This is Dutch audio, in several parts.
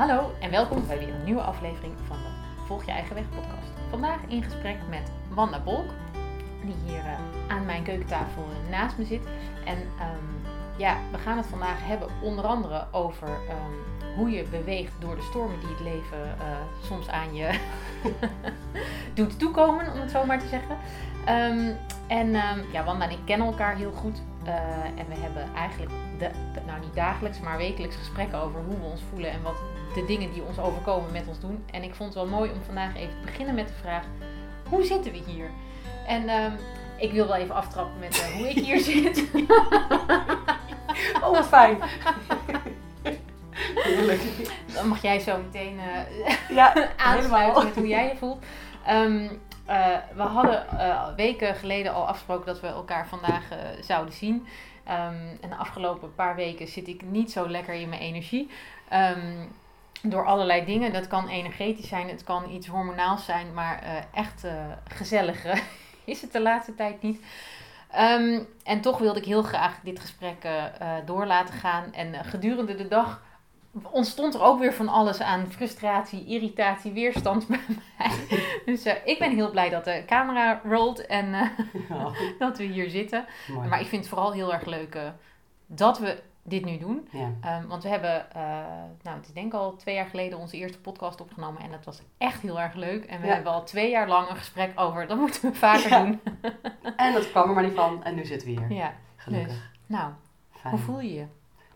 Hallo en welkom bij weer een nieuwe aflevering van de Volg je eigen weg podcast. Vandaag in gesprek met Wanda Bolk, die hier uh, aan mijn keukentafel naast me zit. En um, ja, we gaan het vandaag hebben onder andere over um, hoe je beweegt door de stormen die het leven uh, soms aan je doet toekomen, om het zo maar te zeggen. Um, en ja, Wanda en ik kennen elkaar heel goed. Uh, en we hebben eigenlijk, de, de, nou niet dagelijks, maar wekelijks gesprekken over hoe we ons voelen en wat de dingen die ons overkomen met ons doen. En ik vond het wel mooi om vandaag even te beginnen met de vraag: hoe zitten we hier? En um, ik wil wel even aftrappen met uh, hoe ik hier zit. oh, wat fijn. Heerlijk. Dan mag jij zo meteen uh, ja, aansluiten met hoe jij je voelt. Um, uh, we hadden uh, weken geleden al afgesproken dat we elkaar vandaag uh, zouden zien. Um, en de afgelopen paar weken zit ik niet zo lekker in mijn energie. Um, door allerlei dingen. Dat kan energetisch zijn, het kan iets hormonaals zijn, maar echt gezellig is het de laatste tijd niet. Um, en toch wilde ik heel graag dit gesprek door laten gaan. En gedurende de dag ontstond er ook weer van alles aan frustratie, irritatie, weerstand bij mij. Dus uh, ik ben heel blij dat de camera rolt en uh, ja. dat we hier zitten. Mooi. Maar ik vind het vooral heel erg leuk uh, dat we dit nu doen. Ja. Um, want we hebben, nou, het is denk ik al twee jaar geleden onze eerste podcast opgenomen. En dat was echt heel erg leuk. En we ja. hebben al twee jaar lang een gesprek over, dat moeten we vaker doen. en dat kwam er maar niet van. En nu zitten we hier. Ja. Gelukkig. Dus, nou, Fijn. hoe voel je je?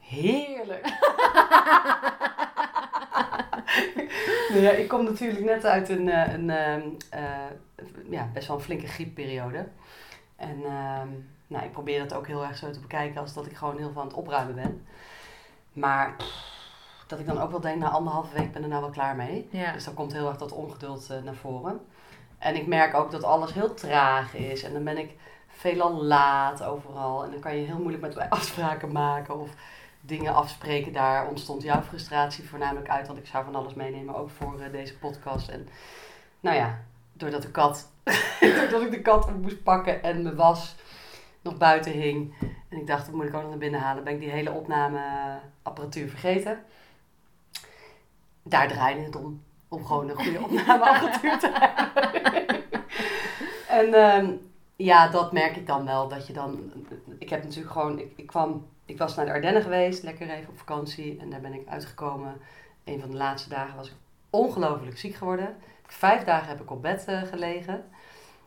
Heerlijk. nou ja, ik kom natuurlijk net uit een, eh, een, een uh, ja, best wel een flinke griepperiode. En uh, nou, ik probeer het ook heel erg zo te bekijken als dat ik gewoon heel veel aan het opruimen ben. Maar dat ik dan ook wel denk, na anderhalve week ben er nou wel klaar mee. Ja. Dus dan komt heel erg dat ongeduld uh, naar voren. En ik merk ook dat alles heel traag is. En dan ben ik veelal laat overal. En dan kan je heel moeilijk met mij afspraken maken. Of dingen afspreken. Daar ontstond jouw frustratie voornamelijk uit. Want ik zou van alles meenemen, ook voor uh, deze podcast. En nou ja, doordat de kat, doordat ik de kat moest pakken en mijn was nog buiten hing. En ik dacht, dat moet ik ook nog naar binnen halen. Ben ik die hele opnameapparatuur vergeten. Daar draaide het om. Om gewoon een goede opnameapparatuur te hebben. en um, ja, dat merk ik dan wel. Dat je dan... Ik heb natuurlijk gewoon... Ik, ik kwam ik was naar de Ardennen geweest, lekker even op vakantie. En daar ben ik uitgekomen. Een van de laatste dagen was ik ongelooflijk ziek geworden. Vijf dagen heb ik op bed uh, gelegen.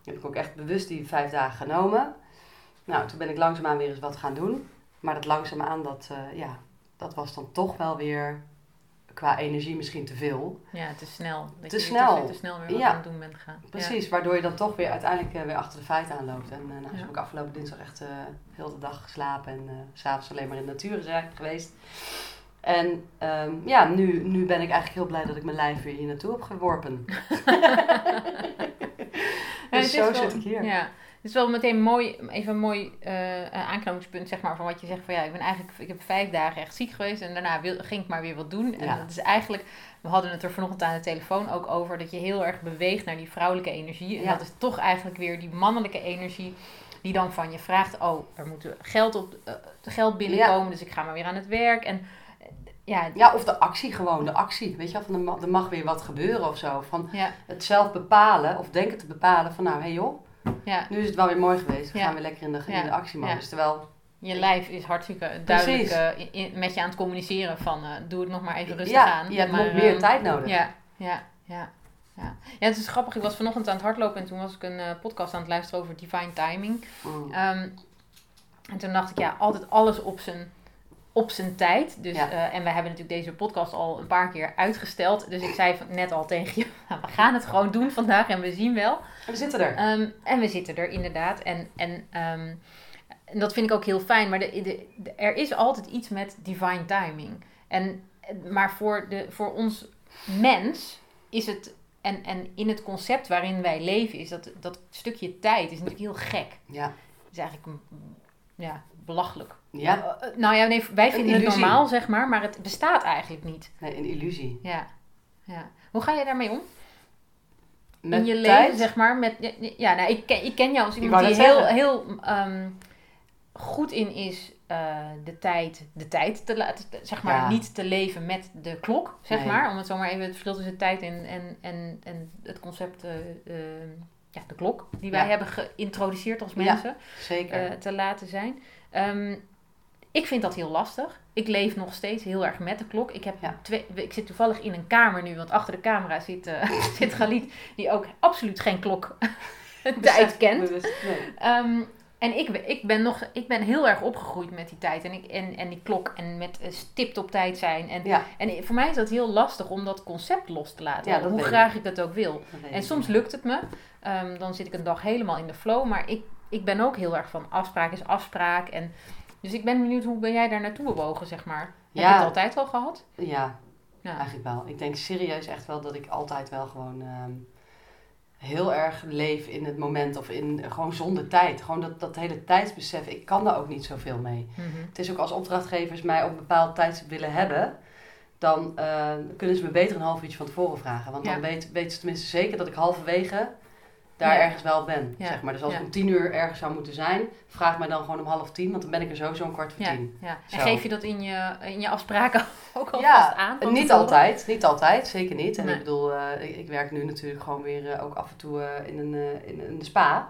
Heb ik ook echt bewust die vijf dagen genomen. Nou, toen ben ik langzaamaan weer eens wat gaan doen. Maar dat langzaamaan, dat, uh, ja, dat was dan toch wel weer qua energie misschien te veel. Ja, te snel. Dat te je snel. Te, snel weer wat ja. aan het doen bent gaan. Precies, ja. waardoor je dan toch weer uiteindelijk uh, weer achter de feiten aanloopt. En uh, nou, ja. heb ik afgelopen dinsdag echt uh, heel de dag geslapen en s s'avonds alleen maar in de natuur zijn geweest. En um, ja, nu, nu ben ik eigenlijk heel blij dat ik mijn lijf weer hier naartoe heb geworpen. dus zo zit ik hier. Ja. Het is wel meteen mooi, even een mooi uh, aanknopingspunt, zeg maar, van wat je zegt van ja, ik ben eigenlijk, ik heb vijf dagen echt ziek geweest en daarna wil, ging ik maar weer wat doen. En ja. dat is eigenlijk, we hadden het er vanochtend aan de telefoon ook over, dat je heel erg beweegt naar die vrouwelijke energie. En ja. dat is toch eigenlijk weer die mannelijke energie die dan van je vraagt, oh, er moet geld, op, uh, geld binnenkomen, ja. dus ik ga maar weer aan het werk. En ja, ja, of de actie gewoon, de actie. Weet je wel, van er, er mag weer wat gebeuren of zo. Van het zelf bepalen of denken te bepalen van nou, hé hey joh, ja. Nu is het wel weer mooi geweest. We gaan weer lekker in de, in de actiemodus. Terwijl... Je lijf is hartstikke duidelijk uh, in, met je aan het communiceren van uh, doe het nog maar even rustig aan. je hebt maar, nog meer uh, tijd nodig. Ja, ja, ja. Ja. ja, het is grappig. Ik was vanochtend aan het hardlopen en toen was ik een podcast aan het luisteren over divine timing. Mm. Um, en toen dacht ik, ja, altijd alles op zijn op zijn tijd. Dus, ja. uh, en we hebben natuurlijk deze podcast al een paar keer uitgesteld. Dus ik zei net al tegen je, nou, we gaan het gewoon doen vandaag en we zien wel. En we zitten er. Um, en we zitten er inderdaad. En, en, um, en dat vind ik ook heel fijn. Maar de, de, de, er is altijd iets met divine timing. En, maar voor, de, voor ons mens is het... En, en in het concept waarin wij leven is dat, dat stukje tijd is natuurlijk heel gek. Ja. Is eigenlijk ja, belachelijk. Ja. Uh, nou ja, nee, wij vinden het normaal, zeg maar, maar het bestaat eigenlijk niet. Nee, een illusie. Ja. ja. Hoe ga je daarmee om? Met In je tijd? leven, zeg maar. Met, ja, nou, ik, ken, ik ken jou als iemand die heel, heel um, goed in is uh, de tijd, de tijd te laten, zeg maar, niet te leven met de klok, zeg maar. Om het zomaar even het verschil tussen tijd en, en, en, en het concept, uh, ja, de klok, die wij hebben geïntroduceerd als mensen, zeker. te laten zijn. Um, ik vind dat heel lastig. Ik leef nog steeds heel erg met de klok. Ik, heb twee, ik zit toevallig in een kamer nu, want achter de camera zit, uh, zit Galit, die ook absoluut geen klok tijd kent. Um, en ik, ik, ben nog, ik ben heel erg opgegroeid met die tijd en, ik, en, en die klok en met uh, stipt op tijd zijn. En, ja. en voor mij is dat heel lastig om dat concept los te laten, ja, hoe graag ik dat ook wil. En soms lukt het me. Um, dan zit ik een dag helemaal in de flow, maar ik, ik ben ook heel erg van afspraak is afspraak. En dus ik ben benieuwd, hoe ben jij daar naartoe bewogen, zeg maar? Heb je het altijd al gehad? Ja, ja, eigenlijk wel. Ik denk serieus echt wel dat ik altijd wel gewoon ehm, heel erg leef in het moment of in gewoon zonder tijd. Gewoon dat, dat hele tijdsbesef, ik kan daar ook niet zoveel mee. Mhm. Het is ook als opdrachtgevers mij op een bepaald tijdstip willen hebben, dan uh, kunnen ze me beter een half uurtje van tevoren vragen. Want dan weten weet ze tenminste zeker dat ik halverwege daar ergens wel ben. Zeg maar. Dus als ik om tien uur ergens zou moeten zijn, vraag mij dan gewoon om half tien, want dan ben ik er sowieso een kwart voor tien. Ja. En geef je dat in je, in je afspraken ook al vast aan? Niet altijd, niet altijd, zeker niet. En ik bedoel, uh, ik, werk nu natuurlijk gewoon weer uh, ook af en toe uh, in, een, in, in de spa.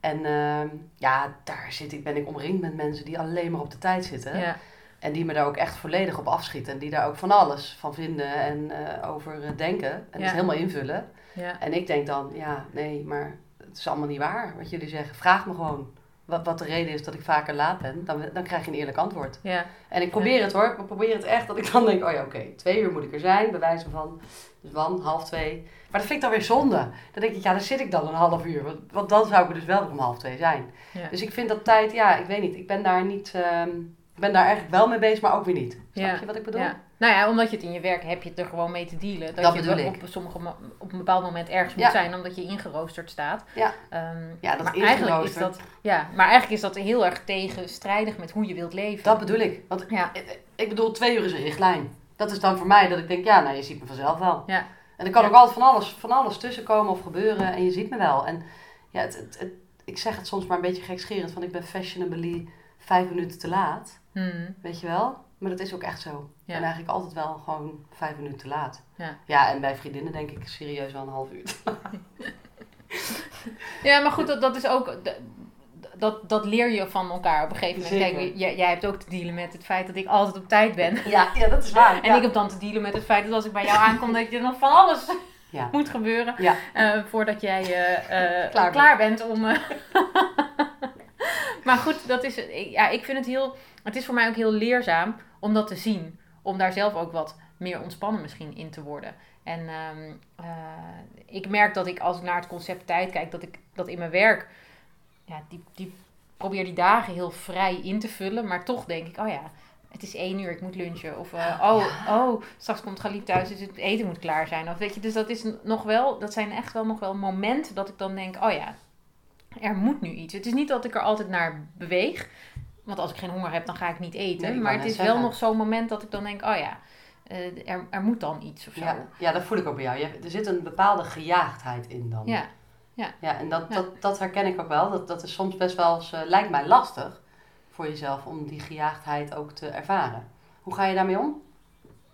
En ehm, ja, daar zit ik, ben ik omringd met mensen die alleen maar op de tijd zitten. Ja. En die me daar ook echt volledig op afschieten. En die daar ook van alles van vinden en over denken. En het helemaal invullen. Ja. En ik denk dan, ja, nee, maar het is allemaal niet waar wat jullie zeggen. Vraag me gewoon wat, wat de reden is dat ik vaker laat ben. Dan, dan krijg je een eerlijk antwoord. Ja. En ik probeer het hoor. Ik probeer het echt dat ik dan denk, oh ja, oké, twee uur moet ik er zijn. Bij wijze van, dus van, half twee. Maar dat vind ik dan weer zonde. Dan denk ik, ja, dan zit ik dan een half uur. Want, want dan zou ik er dus wel om half twee zijn. Ja. Dus ik vind dat tijd, ja, ik weet niet. Ik ben daar niet... Um, ik ben daar eigenlijk wel mee bezig, maar ook weer niet. Snap je wat ik bedoel? Nou ja, omdat je het in je werk heb je het er gewoon mee te dealen. Dat, dat je op, sommige, op een bepaald moment ergens moet zijn, omdat je ingeroosterd staat. Ja, um, ja dat maar eigenlijk is dat, Ja, maar eigenlijk is dat heel erg tegenstrijdig met hoe je wilt leven. Dat bedoel ik. Want ja. ik bedoel, twee uur is een richtlijn. Dat is dan voor mij dat ik denk, ja, nou je ziet me vanzelf wel. Ja. En er kan ook altijd van alles, van alles tussenkomen of gebeuren en je ziet me wel. En ja, het, het, ik zeg het soms maar een beetje gekscherend, van ik ben fashionably vijf minuten te laat. Hmm. Weet je wel? Maar dat is ook echt zo. En eigenlijk altijd wel gewoon vijf minuten te laat. Ja. ja, en bij vriendinnen denk ik serieus wel een half uur ja, maar goed, dat, dat is ook... Dat, dat leer je van elkaar op een gegeven moment. Kijk, jij, jij hebt ook te dealen met het feit dat ik altijd op tijd ben. Ja, ja dat is waar. en ik heb dan te dealen met het feit dat als ik bij jou aankom, dat je nog van alles ja. moet gebeuren. Ja. Uh, voordat jij uh, klaar, klaar, bent om. maar goed, dat is. Ja, ik vind het heel. Het is voor mij ook heel leerzaam om dat te zien. Om daar zelf ook wat meer ontspannen misschien in te worden. En ehm, eh, ik merk dat ik als ik naar het concept tijd kijk, dat ik dat in mijn werk, ja, die, die probeer die dagen heel vrij in te vullen. Maar toch denk ik, oh ja, het is één uur, ik moet lunchen. Of uh, oh, oh, straks komt Galit thuis, dus het eten moet klaar zijn. Of weet je, dus dat is nog wel, dat zijn echt wel nog wel momenten dat ik dan denk, oh ja, er moet nu iets. Het is niet dat ik er altijd naar beweeg. Want als ik geen honger heb, dan ga ik niet eten. maar het is wel nog zo'n moment dat ik dan denk, oh ja, uh, er, er moet dan iets of zo. Ja, ja, dat voel ik ook bij jou. er zit een bepaalde gejaagdheid in dan. Ja. Ja, ja en dat, Dat, dat herken ik ook wel. Dat, dat is soms best wel eens, uh, lijkt mij lastig voor jezelf om die gejaagdheid ook te ervaren. Hoe ga je daarmee om?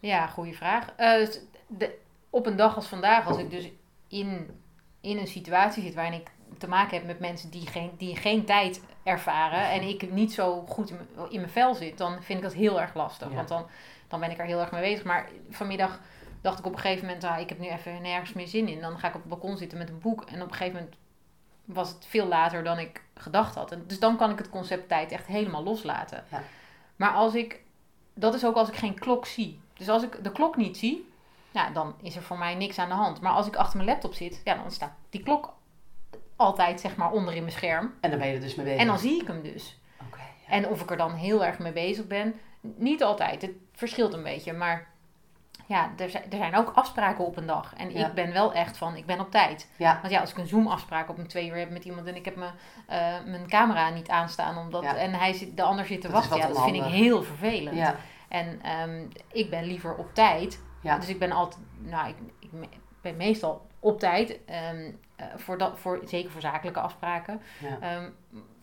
Ja, goede vraag. Uh, de, op een dag als vandaag, als ik dus in, in een situatie zit waarin ik te maken heb met mensen die geen, die geen tijd ervaren en ik niet zo goed in, mijn vel zit, dan vind ik dat heel erg lastig. Want dan, dan ben ik er heel erg mee bezig. Maar vanmiddag dacht ik op een gegeven moment, ah, ik heb nu even nergens meer zin in. Dan ga ik op het balkon zitten met een boek. En op een gegeven moment was het veel later dan ik gedacht had. En dus dan kan ik het concept tijd echt helemaal loslaten. Ja. Maar als ik, dat is ook als ik geen klok zie. Dus als ik de klok niet zie, ja, dan is er voor mij niks aan de hand. Maar als ik achter mijn laptop zit, ja, dan staat die klok altijd zeg maar onder in mijn scherm. En dan ben je er dus mee bezig. En dan zie ik hem dus. Okay, ja. En of ik er dan heel erg mee bezig ben, niet altijd. Het verschilt een beetje. Maar ja, er zijn, er zijn ook afspraken op een dag. En ik ben wel echt van, ik ben op tijd. Ja. Want ja, als ik een Zoom-afspraak op een twee uur heb met iemand en ik heb me, uh, mijn camera niet aanstaan, omdat, en hij zit, de ander zit te wachten, ja, dat vind ik heel vervelend. Ja. En um, ik ben liever op tijd. Ja. Dus ik ben altijd, nou, ik, ik ben meestal op tijd. Um, voor dat, voor, zeker voor zakelijke afspraken. Ja. Um,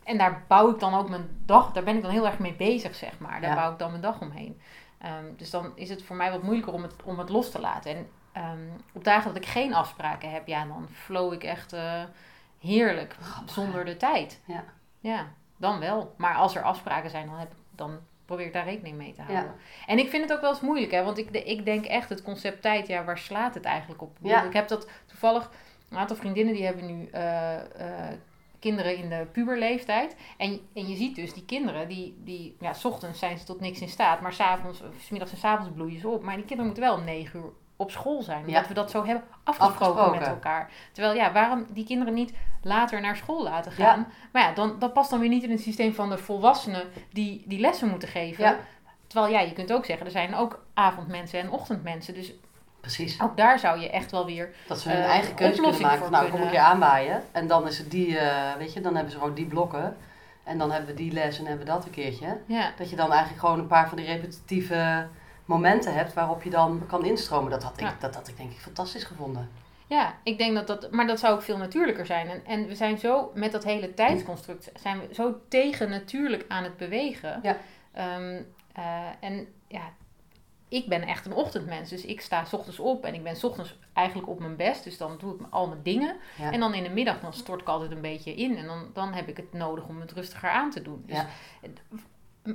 en daar bouw ik dan ook mijn dag, daar ben ik dan heel erg mee bezig, zeg maar. Daar bouw ik dan mijn dag omheen. Ehm, dus dan is het voor mij wat moeilijker om het, om het los te laten. En um, op dagen dat ik geen afspraken heb, ja, dan flow ik echt uh, heerlijk zonder de tijd. Ja. ja, dan wel. Maar als er afspraken zijn, dan, heb, dan probeer ik daar rekening mee te houden. Ja. En ik vind het ook wel eens moeilijk, hè, want ik, ik denk echt het concept tijd, ja, waar slaat het eigenlijk op? Ja. Ik heb dat toevallig, een aantal vriendinnen die hebben nu uh, kinderen in de puberleeftijd. En, en je ziet dus die kinderen, die, die ja, s ochtends zijn ze tot niks in staat, maar s'avonds, s middags en s avonds bloeien ze op. Maar die kinderen moeten wel om negen uur op school zijn. Omdat we dat zo hebben afgesproken, met elkaar. Terwijl, ja, waarom die kinderen niet later naar school laten gaan? Maar ja, dan, dat past dan weer niet in het systeem van de volwassenen die die lessen moeten geven. Terwijl, ja, je kunt ook zeggen, er zijn ook avondmensen en ochtendmensen. Dus Precies. Ook daar zou je echt wel weer. Dat ze hun uh, eigen keuze kunnen maken. nou, kom ik je aanwaaien. En dan is het die, uh, weet je, dan hebben ze gewoon die blokken. En dan hebben we die les en hebben we dat een keertje. Ja. Dat je dan eigenlijk gewoon een paar van die repetitieve momenten hebt waarop je dan kan instromen. Dat had ik, dat had ik denk ik fantastisch gevonden. Ja, ik denk dat dat, maar dat zou ook veel natuurlijker zijn. En, en we zijn zo, met dat hele tijdsconstruct, zijn we zo tegen natuurlijk aan het bewegen. Ja. Um, uh, en ja, ik ben echt een ochtendmens. Dus ik sta s ochtends op en ik ben s ochtends eigenlijk op mijn best. Dus dan doe ik al mijn dingen. En dan in de middag dan stort ik altijd een beetje in. En dan, dan heb ik het nodig om het rustiger aan te doen. Dus, ja.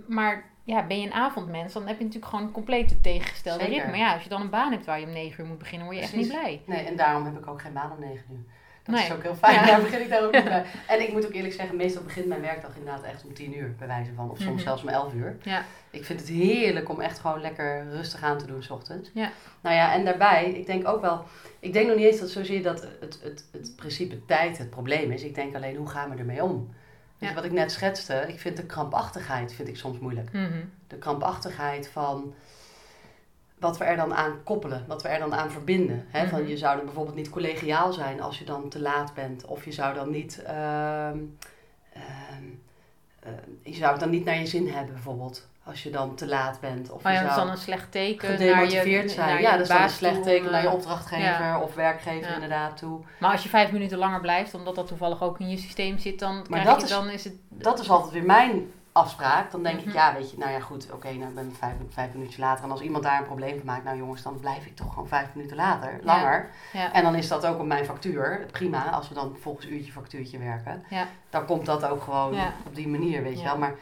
Maar ja, ben je een avondmens, dan heb je natuurlijk gewoon een complete tegengestelde ritme. Maar ja, als je dan een baan hebt waar je om negen uur moet beginnen, word je echt niet blij. Nee, en daarom heb ik ook geen baan om negen uur. Dat is ook heel fijn. Ja. Daar begin ik daar ook niet bij. En ik moet ook eerlijk zeggen, meestal begint mijn werkdag inderdaad echt om tien uur, bij wijze van. Of soms mhm. zelfs om elf uur. Ja. Ik vind het heerlijk om echt gewoon lekker rustig aan te doen s ochtends. Ja. Nou ja, en daarbij, ik denk ook wel, ik denk nog niet eens dat zozeer dat het, het, het principe tijd het probleem is. Ik denk alleen, hoe gaan we ermee om? Dus wat ik net schetste, ik vind de krampachtigheid vind ik soms moeilijk. Mhm. De krampachtigheid van wat we er dan aan koppelen, wat we er dan aan verbinden. Hè? Van, mhm. je zou dan bijvoorbeeld niet collegiaal zijn als je dan te laat bent. Of je zou dan niet, uh, je zou het dan niet naar je zin hebben bijvoorbeeld. Als je dan te laat bent. Of ja, je dat is dan een slecht teken. Gedemotiveerd zijn. Naar je ja, dat is dan een slecht teken naar je eh, opdrachtgever of werkgever inderdaad toe. Maar als je vijf minuten langer blijft, omdat dat toevallig ook in je systeem zit, dan, maar dat je, is, dan is het... Dat is altijd weer mijn afspraak, dan denk ik, mhm. ja, weet je, nou ja, goed, oké, okay, nou ben ik vijf, vijf minuutjes later. En als iemand daar een probleem van maakt, nou jongens, dan blijf ik toch gewoon vijf minuten later, langer. Ja. En dan is dat ook op mijn factuur, prima, als we dan volgens uurtje factuurtje werken. Ja. Dan komt dat ook gewoon op die manier, weet je wel. Maar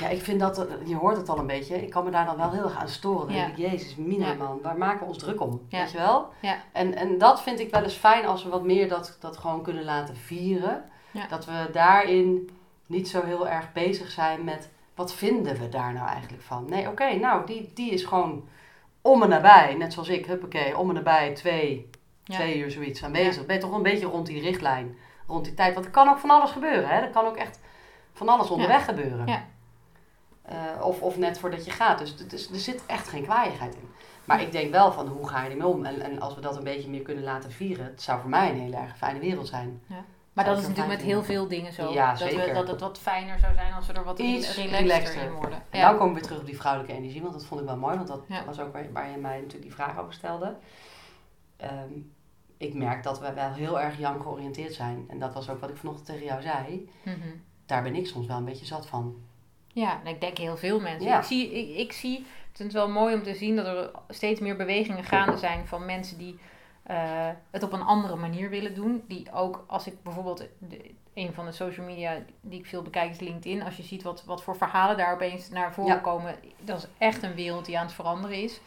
ja, ik vind dat, je hoort het al een beetje, ik kan me daar dan wel heel erg aan storen. Dan denk ik, jezus, mina man, waar maken we ons druk om, weet je wel? En, en dat vind ik wel eens fijn als we wat meer dat, dat gewoon kunnen laten vieren. Dat we daarin niet zo heel erg bezig zijn met wat vinden we daar nou eigenlijk van. Nee, oké, nou, die, die is gewoon om en nabij, net zoals ik, huppakee, om en nabij twee, twee uur zoiets aanwezig. Ja. Ben je toch een beetje rond die richtlijn, rond die tijd. Want er kan ook van alles gebeuren, hè. Er kan ook echt van alles onderweg gebeuren. Ja. Uh, of, of net voordat je gaat. Dus, dus er zit echt geen kwaaiigheid in. Maar ik denk wel van hoe ga je ermee om? En, en als we dat een beetje meer kunnen laten vieren, het zou voor mij een hele erg fijne wereld zijn. Ja. Maar dat is natuurlijk met heel veel dingen zo. Ja, dat, we, dat het wat fijner zou zijn als we er wat Iets relaxter, in worden. En ja. dan komen we weer terug op die vrouwelijke energie, want dat vond ik wel mooi, want dat was ook waar, waar, je mij natuurlijk die vraag over stelde. Ehm, ik merk dat we wel heel erg yang georiënteerd zijn. En dat was ook wat ik vanochtend tegen jou zei. Mhm. Daar ben ik soms wel een beetje zat van. Ja, en ik denk heel veel mensen. Ik, zie, ik, ik zie, het is wel mooi om te zien dat er steeds meer bewegingen gaande zijn van mensen die uh, het op een andere manier willen doen. Die ook als ik bijvoorbeeld de, een van de social media die ik veel bekijk is LinkedIn. Als je ziet wat, wat voor verhalen daar opeens naar voren komen. Dat is echt een wereld die aan het veranderen is.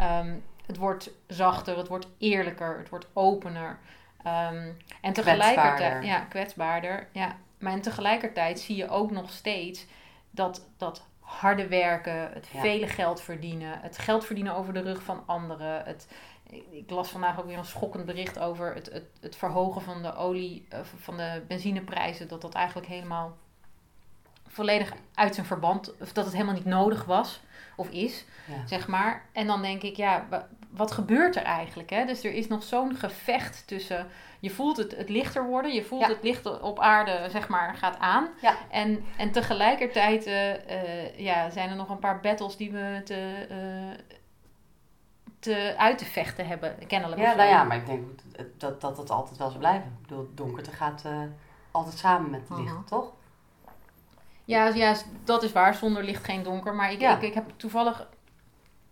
Um, het wordt zachter, het wordt eerlijker, het wordt opener. Um, en tegelijkertijd, ja, kwetsbaarder. Ja. Maar en tegelijkertijd zie je ook nog steeds dat, dat harde werken, het vele geld verdienen, het geld verdienen over de rug van anderen, het, ik las vandaag ook weer een schokkend bericht over het, het, het verhogen van de olie, uh, van de benzineprijzen. Dat dat eigenlijk helemaal volledig uit zijn verband, of dat het helemaal niet nodig was of is, zeg maar. En dan denk ik, ja, wat gebeurt er eigenlijk? Hè? Dus er is nog zo'n gevecht tussen, je voelt het, het lichter worden, je voelt het licht op aarde, zeg maar, gaat aan. Ja. En, en tegelijkertijd uh, uh, ja, zijn er nog een paar battles die we te te, uit te vechten hebben, kennelijk. Ja, nou ja, maar ik denk dat, dat het altijd wel zal blijven. Ik bedoel, donkerte gaat uh, altijd samen met het licht, uh toch? Ja, ja, dat is waar. Zonder licht geen donker. Maar ik, ik, ik heb toevallig...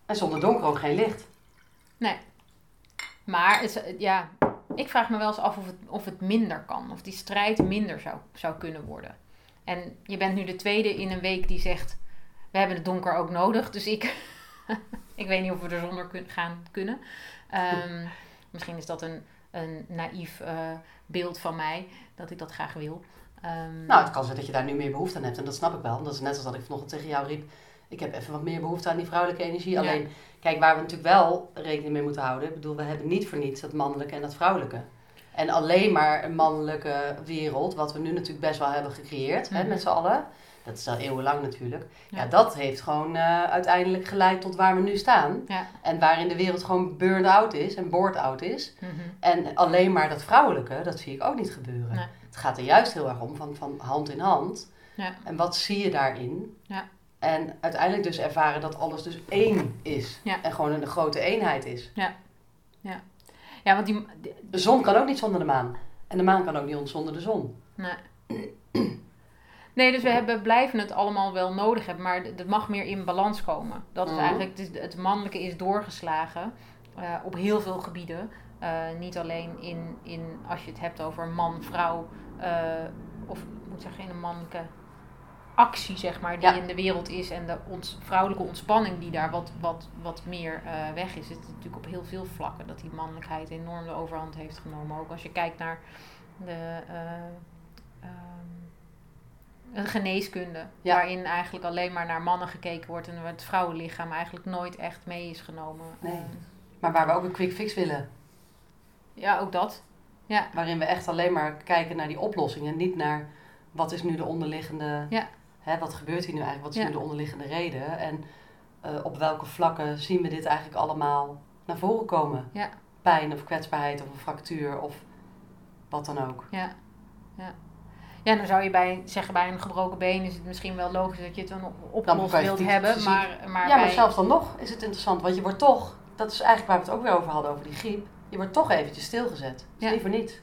En zonder donker ook geen licht. Nee. Maar het, ja, ik vraag me wel eens af of het, of het minder kan. Of die strijd minder zou, zou kunnen worden. En je bent nu de tweede in een week die zegt... We hebben het donker ook nodig. Dus ik, ik weet niet of we er zonder kun, gaan kunnen. Ehm, misschien is dat een, een naïef uh, beeld van mij. Dat ik dat graag wil. Um, nou, het kan zijn dat je daar nu meer behoefte aan hebt. En dat snap ik wel. Dat is net als dat ik vanochtend tegen jou riep. Ik heb even wat meer behoefte aan die vrouwelijke energie. Alleen, kijk, waar we natuurlijk wel rekening mee moeten houden. Ik bedoel, we hebben niet voor niets dat mannelijke en dat vrouwelijke. En alleen maar een mannelijke wereld, wat we nu natuurlijk best wel hebben gecreëerd hè, mhm. met z'n allen. Dat is al eeuwenlang natuurlijk. Ja, dat heeft gewoon uh, uiteindelijk geleid tot waar we nu staan. Ja. En waarin de wereld gewoon burned out is en bored out is. Mhm. En alleen maar dat vrouwelijke, dat zie ik ook niet gebeuren. Het gaat er juist heel erg om, van, van hand in hand. Ja. En wat zie je daarin? Ja. En uiteindelijk dus ervaren dat alles dus één is. En gewoon een grote eenheid is. Ja. Ja. Ja, want die, De zon kan ook niet zonder de maan. En de maan kan ook niet zonder de zon. Nee. Nee, dus we hebben, blijven het allemaal wel nodig hebben, maar het mag meer in balans komen. Dat is mhm. eigenlijk, het, het, mannelijke is doorgeslagen uh, op heel veel gebieden. Uh, niet alleen in, in, als je het hebt over man, vrouw, uh, of ik moet zeggen, in een mannelijke actie, zeg maar, die in de wereld is en de ons, vrouwelijke ontspanning die daar wat, wat, wat meer uh, weg is. Het is natuurlijk op heel veel vlakken dat die mannelijkheid enorm de overhand heeft genomen. Ook als je kijkt naar de, uh, um, geneeskunde, waarin eigenlijk alleen maar naar mannen gekeken wordt en het vrouwenlichaam eigenlijk nooit echt mee is genomen. Nee. Maar waar we ook een quick fix willen. Ja, ook dat. Ja. Waarin we echt alleen maar kijken naar die oplossingen, niet naar wat is nu de onderliggende ja hè, wat gebeurt hier nu eigenlijk? Wat is nu de onderliggende reden? En uh, op welke vlakken zien we dit eigenlijk allemaal naar voren komen? Ja. Pijn of kwetsbaarheid of een fractuur of wat dan ook. Ja, ja. Ja, dan zou je bij, zeggen bij een gebroken been is het misschien wel logisch dat je het dan opgelost wilt hebben. Maar, maar ja, maar zelfs dan nog is het interessant. Want je wordt toch, dat is eigenlijk waar we het ook weer over hadden, over die griep. Je wordt toch eventjes stilgezet. Dus ja. liever niet.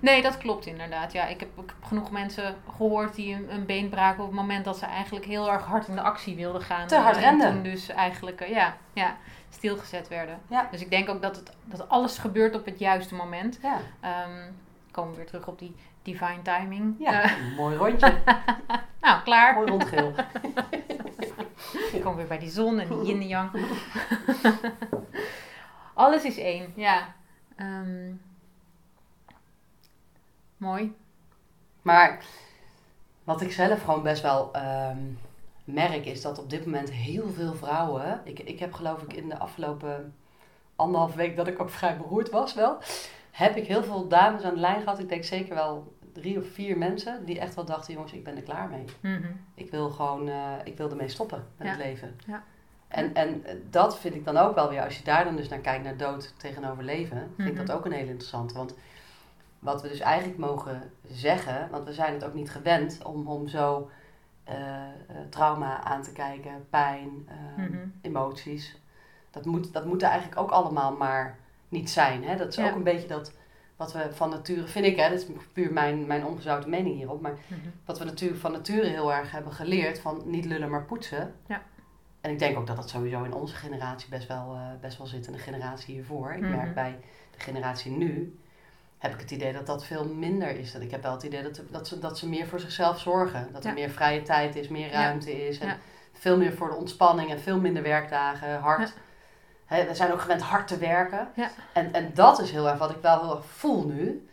Nee, dat klopt inderdaad. Ja, ik heb, ik heb genoeg mensen gehoord die een, een, been braken op het moment dat ze eigenlijk heel erg hard in de actie wilden gaan. Te hard renden. En toen dus eigenlijk uh, ja, ja, stilgezet werden. Ja. Dus ik denk ook dat, het, dat alles gebeurt op het juiste moment. Ja. Um, komen we weer terug op die divine timing. Ja, uh, mooi rondje. nou, klaar. Mooi rondgeel. ik kom weer bij die zon en die yin en yang. alles is één, ja. Um, Mooi. Maar wat ik zelf gewoon best wel ehm, merk is dat op dit moment heel veel vrouwen. Ik, ik heb geloof ik in de afgelopen anderhalf week dat ik ook vrij beroerd was wel. Heb ik heel veel dames aan de lijn gehad. Ik denk zeker wel drie of vier mensen die echt wel dachten: jongens, ik ben er klaar mee. Mhm. Ik wil gewoon, uh, ik wil ermee stoppen met het leven. Ja. En, en dat vind ik dan ook wel weer, als je daar dan dus naar kijkt, naar dood tegenover leven, vind ik dat mhm. ook een heel interessant. Want wat we dus eigenlijk mogen zeggen, want we zijn het ook niet gewend om, om zo uh, trauma aan te kijken, pijn, uh, emoties. Dat moet, dat moet er eigenlijk ook allemaal maar niet zijn. Hè? Dat is ook een beetje dat wat we van nature, vind ik, hè, dat is puur mijn, mijn ongezouten mening hierop, maar mm wat we natuurlijk van nature heel erg hebben geleerd van niet lullen maar poetsen. Ja. En ik denk ook dat dat sowieso in onze generatie best wel, uh, best wel zit en de generatie hiervoor. Ik merk mhm. bij de generatie nu, heb ik het idee dat dat veel minder is. Dat ik heb wel het idee dat, dat, ze, dat ze meer voor zichzelf zorgen. Dat er meer vrije tijd is, meer ruimte is. En veel meer voor de ontspanning en veel minder werkdagen, hard. We zijn ook gewend hard te werken. En, en dat is heel erg wat ik wel heel erg voel nu.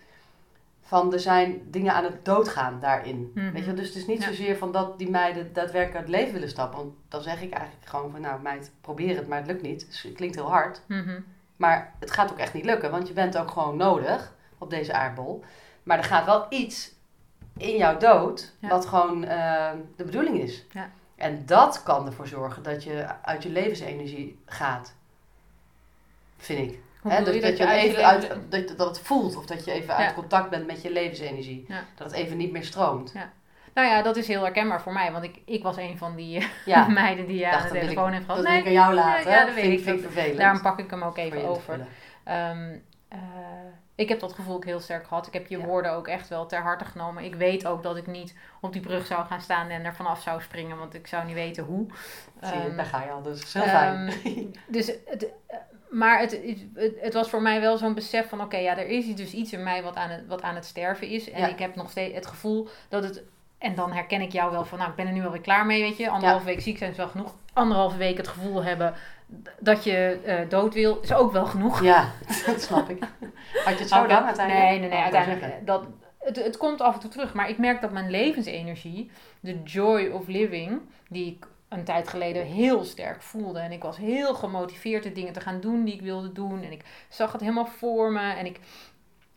Van er zijn dingen aan het doodgaan daarin. Mhm. Weet je, dus het is niet zozeer van dat die meiden daadwerkelijk uit het leven willen stappen. Want dan zeg ik eigenlijk gewoon van nou meid, probeer het, maar het lukt niet. Dus het klinkt heel hard. Mhm. Maar het gaat ook echt niet lukken, want je bent ook gewoon nodig op deze aardbol. Maar er gaat wel iets in jouw dood wat gewoon ehm, de bedoeling is. Ja. En dat kan ervoor zorgen dat je uit je levensenergie gaat. Vind ik. He, dat, dat, je, even uit, dat, dat het voelt of dat je even uit contact bent met je levensenergie. Dat het even niet meer stroomt. Nou ja, dat is heel herkenbaar voor mij, want ik, ik was een van die meiden die aan de telefoon heeft gehad. Dat nee, ik aan jou laten. Ja, dat vind, ik, vind ik vervelend. Daarom pak ik hem ook even over. Um, Ik heb dat gevoel ook heel sterk gehad. Ik heb je woorden ook echt wel ter harte genomen. Ik weet ook dat ik niet op die brug zou gaan staan en er vanaf zou springen, want ik zou niet weten hoe. Zie je, um, daar ga je al, dus heel fijn. Ehm, dus het, maar het, het, het, was voor mij wel zo'n besef van: oké, ja, er is dus iets in mij wat aan het, wat aan het sterven is. En ik heb nog steeds het gevoel dat het. En dan herken ik jou wel van: nou, ik ben er nu alweer klaar mee, weet je. Anderhalve week ziek zijn is wel genoeg. Anderhalve week het gevoel hebben dat je uh, dood wil, is ook wel genoeg. Ja, dat snap ik. Had je het zo lang uiteindelijk? Nee, nee, nee. Uiteindelijk, dat, het, het komt af en toe terug. Maar ik merk dat mijn levensenergie, de joy of living, die ik een tijd geleden heel sterk voelde. En ik was heel gemotiveerd de dingen te gaan doen die ik wilde doen. En ik zag het helemaal voor me. En ik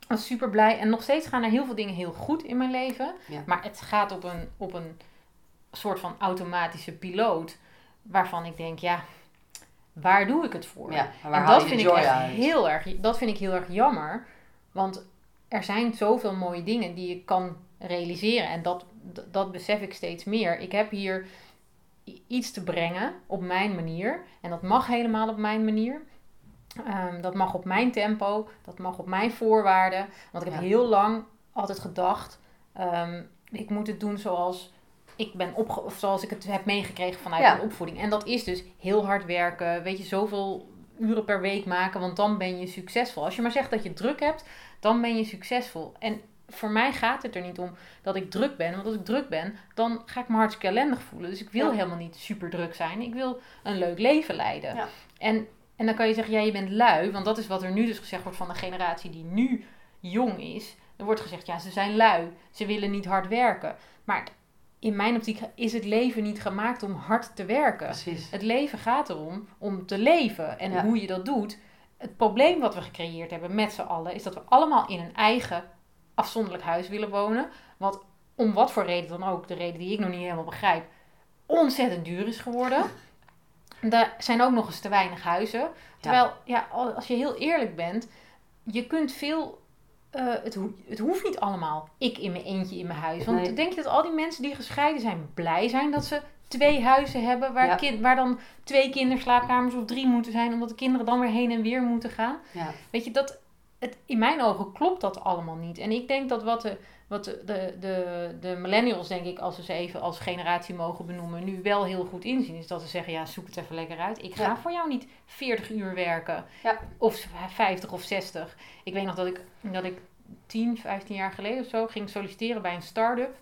was super blij. En nog steeds gaan er heel veel dingen heel goed in mijn leven. Maar het gaat op een, op een soort van automatische piloot. Waarvan ik denk, ja, waar doe ik het voor? Ja, en dat vind ik echt heel erg, dat vind ik heel erg jammer. Want er zijn zoveel mooie dingen die je kan realiseren. En dat, dat besef ik steeds meer. Ik heb hier iets te brengen op mijn manier. En dat mag helemaal op mijn manier. Ehm, dat mag op mijn tempo. Dat mag op mijn voorwaarden. Want ik heb heel lang altijd gedacht: um, ik moet het doen zoals ik ben opge of zoals ik het heb meegekregen vanuit mijn opvoeding. En dat is dus heel hard werken. Weet je, zoveel uren per week maken, want dan ben je succesvol. Als je maar zegt dat je druk hebt, dan ben je succesvol. En voor mij gaat het er niet om dat ik druk ben. Want als ik druk ben, dan ga ik me hartstikke ellendig voelen. Dus ik wil helemaal niet super druk zijn. Ik wil een leuk leven leiden. Ja. En, en dan kan je zeggen, ja, je bent lui. Want dat is wat er nu dus gezegd wordt van de generatie die nu jong is. Er wordt gezegd, ja, ze zijn lui. Ze willen niet hard werken. Maar in mijn optiek is het leven niet gemaakt om hard te werken. Precies. Het leven gaat erom om te leven. En hoe je dat doet. Het probleem wat we gecreëerd hebben met z'n allen is dat we allemaal in een eigen afzonderlijk huis willen wonen. Wat om wat voor reden dan ook, de reden die ik nog niet helemaal begrijp, ontzettend duur is geworden. Er zijn ook nog eens te weinig huizen. Terwijl, ja, als je heel eerlijk bent, je kunt veel. Uh, het, het hoeft niet allemaal ik in mijn eentje in mijn huis. Want denk je dat al die mensen die gescheiden zijn blij zijn dat ze twee huizen hebben waar, kind, waar dan twee kinderslaapkamers of drie moeten zijn, omdat de kinderen dan weer heen en weer moeten gaan? Ja. Weet je, dat, het, in mijn ogen klopt dat allemaal niet. En ik denk dat wat de, wat de, de, de, de millennials, denk ik, als we ze even als generatie mogen benoemen, nu wel heel goed inzien, is dat ze zeggen: ja, zoek het even lekker uit. Ik ga voor jou niet 40 uur werken. Ja. Of 50 of 60. Ik weet nog dat ik, dat ik 10, 15 jaar geleden of zo ging solliciteren bij een start-up.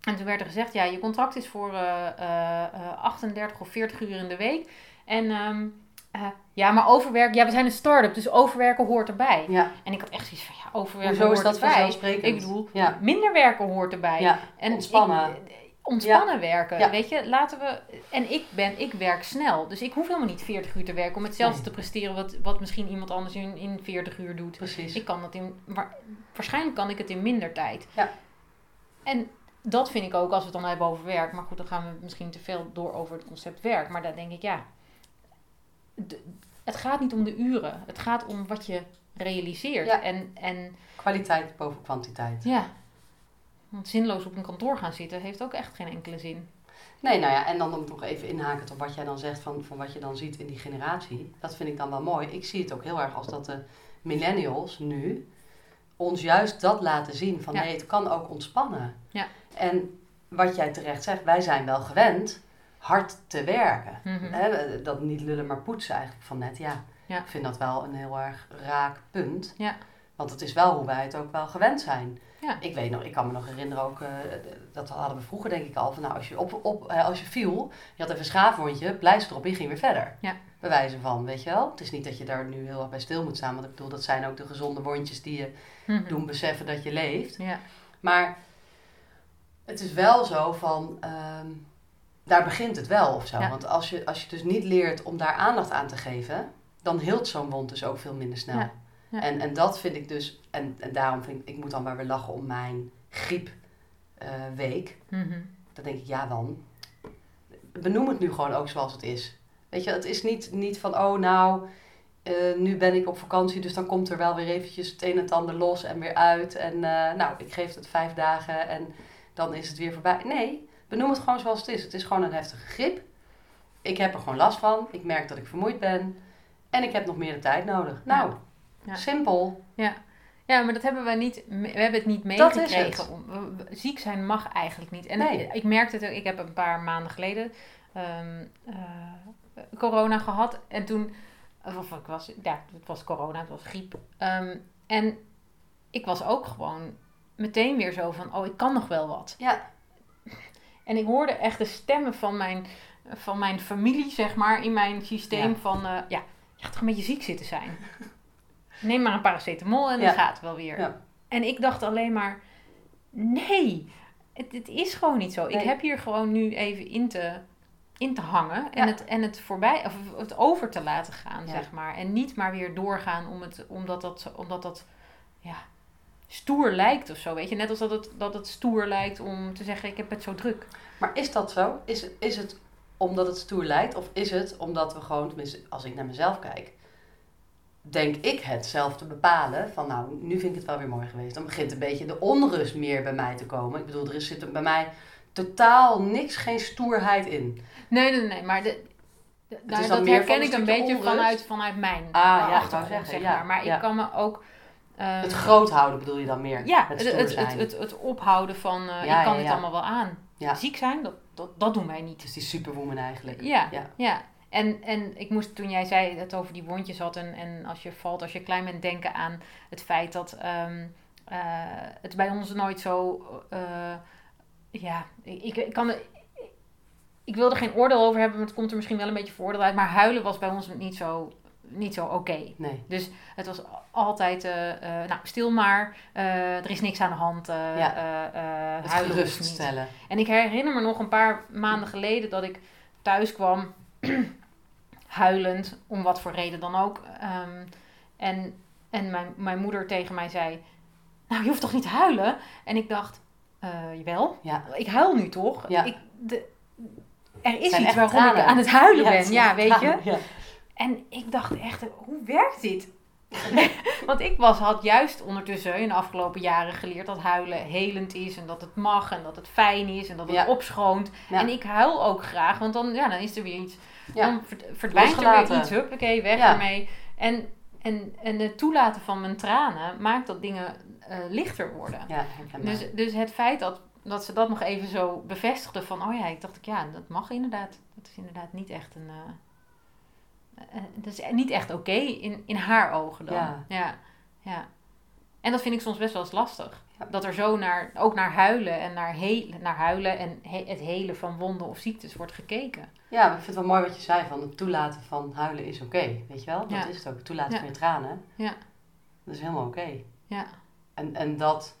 En toen werd er gezegd: ja, je contract is voor uh, uh, 38 of 40 uur in de week. En. Um, uh, ja, maar overwerken, ja, we zijn een start-up, dus overwerken hoort erbij. Ja. En ik had echt zoiets van, ja, overwerken Hoezo hoort is dat erbij. Ik bedoel, ja. minder werken hoort erbij. Ja. En ontspannen. Ik, ontspannen werken, weet je. Laten we, en ik ben, ik werk snel, dus ik hoef helemaal niet 40 uur te werken om hetzelfde te presteren wat, wat misschien iemand anders in, in 40 uur doet. Precies. Ik kan dat in, maar waarschijnlijk kan ik het in minder tijd. Ja. En dat vind ik ook als we het dan hebben over werk. Maar goed, dan gaan we misschien te veel door over het concept werk. Maar daar denk ik, ja, het gaat niet om de uren. Het gaat om wat je realiseert. En, en, Kwaliteit boven kwantiteit. Ja. Want zinloos op een kantoor gaan zitten heeft ook echt geen enkele zin. Nee, nou ja, en dan om nog even inhaken op wat jij dan zegt van, van wat je dan ziet in die generatie. Dat vind ik dan wel mooi. Ik zie het ook heel erg als dat de millennials nu ons juist dat laten zien van nee, het kan ook ontspannen. Ja. En wat jij terecht zegt, wij zijn wel gewend hard te werken. Mhm. dat niet lullen, maar poetsen eigenlijk van net. Ja, ja, ik vind dat wel een heel erg raak punt. Ja. Want het is wel hoe wij het ook wel gewend zijn. Ja. Ik weet nog, ik kan me nog herinneren ook, uh, dat hadden we vroeger denk ik al, van nou als je, op, op, uh, als je viel, je had even een schaafwondje, pleister erop en je ging weer verder. Ja. Bewijzen van, weet je wel. Het is niet dat je daar nu heel erg bij stil moet staan, want ik bedoel, dat zijn ook de gezonde wondjes die je mhm. doen beseffen dat je leeft. Ja. Maar het is wel zo van, ehm, daar begint het wel of zo. Want als je, als je dus niet leert om daar aandacht aan te geven, dan hield zo'n wond dus ook veel minder snel. Ja. Ja. En, en dat vind ik dus, en, en daarom vind ik, ik moet dan maar weer lachen om mijn griepweek. Uh, mm Dan denk ik, ja dan, benoem het nu gewoon ook zoals het is. Weet je, het is niet, niet van, oh nou, uh, nu ben ik op vakantie, dus dan komt er wel weer eventjes het een en het ander los en weer uit. En uh, nou, ik geef het vijf dagen en dan is het weer voorbij. Nee, Benoem het gewoon zoals het is. Het is gewoon een heftige grip. Ik heb er gewoon last van. Ik merk dat ik vermoeid ben. En ik heb nog meer de tijd nodig. Nou, ja. simpel. Ja. Ja, maar dat hebben we niet. We hebben het niet meegekregen. Ziek zijn mag eigenlijk niet. En nee. ik merkte het ook. Ik heb een paar maanden geleden ehm, eh, corona gehad. En toen. Of ik was, ja, het was corona, het was griep. Ehm, en ik was ook gewoon meteen weer zo van: oh, ik kan nog wel wat. Ja. En ik hoorde echt de stemmen van mijn, van mijn familie, zeg maar, in mijn systeem van, uh, ja, je gaat toch een beetje ziek zitten zijn. Neem maar een paracetamol en dan gaat het wel weer. Ja. En ik dacht alleen maar, nee, het, het is gewoon niet zo. Ik heb hier gewoon nu even in te, in te hangen en, het, en het voorbij, of het over te laten gaan, zeg maar. En niet maar weer doorgaan om het, omdat dat, omdat dat ja, stoer lijkt of zo, weet je. Net als dat het, dat het stoer lijkt om te zeggen, ik heb het zo druk. Maar is dat zo? Is, is het omdat het stoer lijkt? Of is het omdat we gewoon, tenminste als ik naar mezelf kijk, denk ik het zelf te bepalen van nou, nu vind ik het wel weer mooi geweest. Dan begint een beetje de onrust meer bij mij te komen. Ik bedoel, er zit bij mij totaal niks, geen stoerheid in. Nee, nee, nee, maar de, nou, dat herken ik een beetje vanuit, vanuit mijn ah, ja, achtergrond, zeg maar. Maar ik kan me ook het groot houden bedoel je dan meer? Ja, het, het, het, het, het, ophouden van uh, ik kan dit allemaal wel aan. Ziek zijn, dat, dat, dat doen wij niet. Dus die superwoman eigenlijk. Ja, ja. En, en ik moest toen jij zei het over die wondjes had en, en als je valt, als je klein bent, denken aan het feit dat um, uh, het bij ons nooit zo. Uh, ja, ik, ik kan. Ik wilde er geen oordeel over hebben, maar het komt er misschien wel een beetje voordeel uit. Maar huilen was bij ons niet zo niet zo oké. Nee. Dus het was altijd, uh, uh, nou stil maar, uh, er is niks aan de hand, ja. huilen stellen. En ik herinner me nog een paar maanden geleden dat ik thuis kwam, huilend, om wat voor reden dan ook. Um, en en mijn, mijn moeder tegen mij zei, nou je hoeft toch niet te huilen? En ik dacht, jawel, ja. ik huil nu toch? Ja. Ik, de, er is iets waarom ik aan het huilen ben, ja, weet je? En ik dacht echt, hoe werkt dit? Want ik was, had juist ondertussen in de afgelopen jaren geleerd dat huilen helend is. En dat het mag en dat het fijn is en dat het opschoont. En ik huil ook graag, want dan, ja, dan is er weer iets. Dan verdwijnt er weer iets. Huppakee, weg ermee. En, en, en het toelaten van mijn tranen maakt dat dingen uh, lichter worden. dus, dus het feit dat, dat ze dat nog even zo bevestigden van... Oh ja, ik dacht, ja, dat mag inderdaad. Dat is inderdaad niet echt een... Uh, uh, dat is niet echt oké in, in haar ogen dan. Ja. ja. ja. En dat vind ik soms best wel eens lastig. Dat er zo naar, ook naar huilen en naar, he, naar huilen en het helen van wonden of ziektes wordt gekeken. Ja, maar ik vind het wel mooi wat je zei van het toelaten van huilen is oké. weet je wel? Dat is het ook. Het toelaten van je tranen. Ja. Dat is helemaal oké. Ja. En, en dat,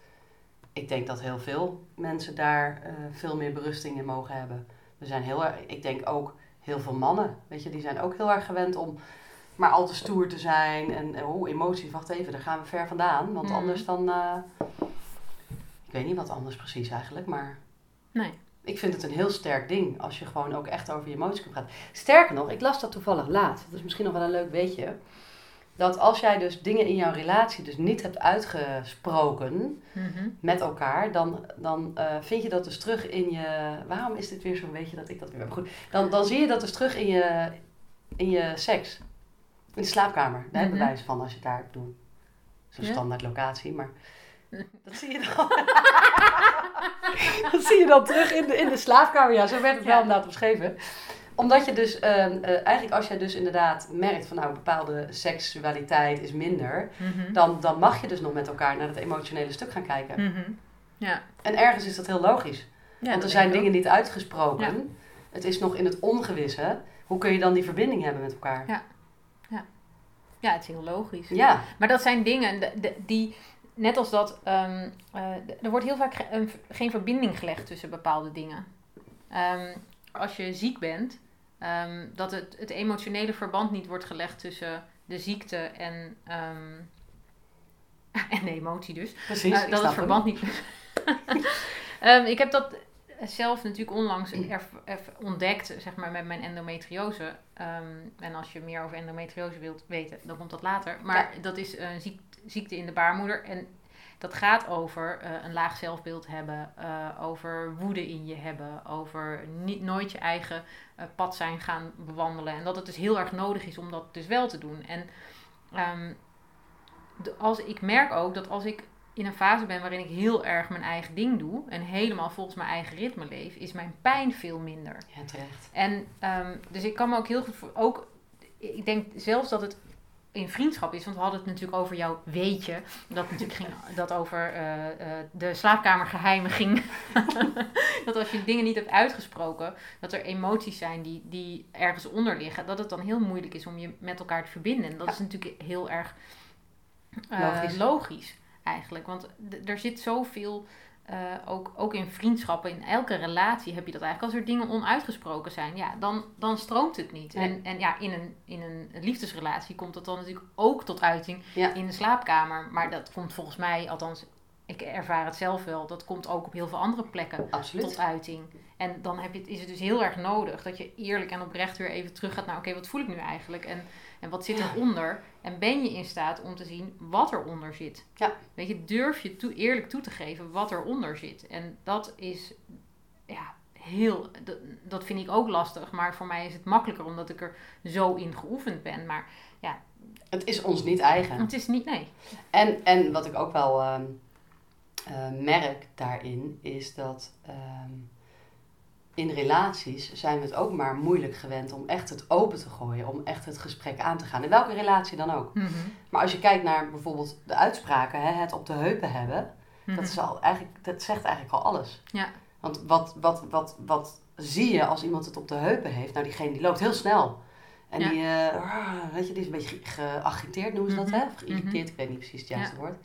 ik denk dat heel veel mensen daar uh, veel meer berusting in mogen hebben. We zijn heel erg, ik denk ook heel veel mannen, weet je, die zijn ook heel erg gewend om maar al te stoer te zijn. En oh, emoties, wacht even, daar gaan we ver vandaan. Want mhm. anders dan. Uh, ik weet niet wat anders precies eigenlijk, maar. Nee. Ik vind het een heel sterk ding als je gewoon ook echt over je emoties kan praten. Sterker nog, ik las dat toevallig laat. Dat is misschien nog wel een leuk weetje dat als jij dus dingen in jouw relatie dus niet hebt uitgesproken mhm. met elkaar, dan, dan uh, vind je dat dus terug in je. Waarom is dit weer zo'n beetje dat ik dat weer heb? Goed, dan, dan zie je dat dus terug in je, in je seks. In de slaapkamer. Daar hebben mhm. wij van als je daar doet. Zo'n standaard locatie, maar. Dat zie je dan. dat zie je dan terug in de, in de slaapkamer. Ja, zo werd het wel inderdaad beschreven omdat je dus, ehm, eh, eigenlijk als je dus inderdaad merkt van nou, bepaalde seksualiteit is minder, mhm. dan, dan mag je dus nog met elkaar naar het emotionele stuk gaan kijken. Mhm. ja. En ergens is dat heel logisch. Want er zijn dingen niet uitgesproken. Het is nog in het ongewisse. Hoe kun je dan die verbinding hebben met elkaar? Ja, ja. ja het is heel logisch. Ja. Maar dat zijn dingen die, net als dat, um, er wordt heel vaak geen verbinding gelegd tussen bepaalde dingen. Um, als je ziek bent, Um, dat het, het emotionele verband niet wordt gelegd tussen de ziekte en, um, en de emotie dus. Precies, uh, dat het verband niet... um, ik heb dat zelf natuurlijk onlangs ontdekt, zeg maar, met mijn endometriose. en als je meer over endometriose wilt weten, dan komt dat later. Maar dat is een ziekte in de baarmoeder. En dat gaat over uh, een laag zelfbeeld hebben, uh, over woede in je hebben, over niet, nooit je eigen uh, pad zijn gaan bewandelen. En dat het dus heel erg nodig is om dat dus wel te doen. En um, als, ik merk ook dat als ik in een fase ben waarin ik heel erg mijn eigen ding doe en helemaal volgens mijn eigen ritme leef, is mijn pijn veel minder. Ja, terecht. En um, dus ik kan me ook heel goed voor, ook, ik denk zelfs dat het in vriendschap is. Want we hadden het natuurlijk over jouw weetje. Dat natuurlijk ging dat over uh, uh, de slaapkamergeheimen ging. dat als je dingen niet hebt uitgesproken, dat er emoties zijn die, die ergens onder liggen. Dat het dan heel moeilijk is om je met elkaar te verbinden. En dat is natuurlijk heel erg uh, logisch. logisch. eigenlijk. Want er zit zoveel uh, ook, ook in vriendschappen, in elke relatie heb je dat eigenlijk. Als er dingen onuitgesproken zijn, ja, dan, dan stroomt het niet. En, en ja, in een, in een liefdesrelatie komt dat dan natuurlijk ook tot uiting in de slaapkamer. Maar dat komt volgens mij, althans, ik ervaar het zelf wel, dat komt ook op heel veel andere plekken tot uiting. En dan heb je, is het dus heel erg nodig dat je eerlijk en oprecht weer even terug gaat naar, oké, wat voel ik nu eigenlijk? En, en wat zit eronder? En ben je in staat om te zien wat eronder zit? Ja. Weet je, durf je toe, eerlijk toe te geven wat eronder zit? En dat is, ja, heel, dat, dat vind ik ook lastig. Maar voor mij is het makkelijker omdat ik er zo in geoefend ben. Maar ja. Het is ons niet eigen. Het is niet, nee. En, en wat ik ook wel uh, uh, merk daarin, is dat... Uh, in relaties zijn we het ook maar moeilijk gewend om echt het open te gooien, om echt het gesprek aan te gaan. In welke relatie dan ook. Mhm. Maar als je kijkt naar bijvoorbeeld de uitspraken, hè, het op de heupen hebben, dat, mhm. is al eigenlijk, dat zegt eigenlijk al alles. Ja. Want wat, wat, wat, wat zie je als iemand het op de heupen heeft? Nou, diegene die loopt heel snel. En die, uh, weet je, die is een beetje geagiteerd, noemen ze dat, mhm. hè? Of geïrriteerd, ik weet niet precies het juiste woord.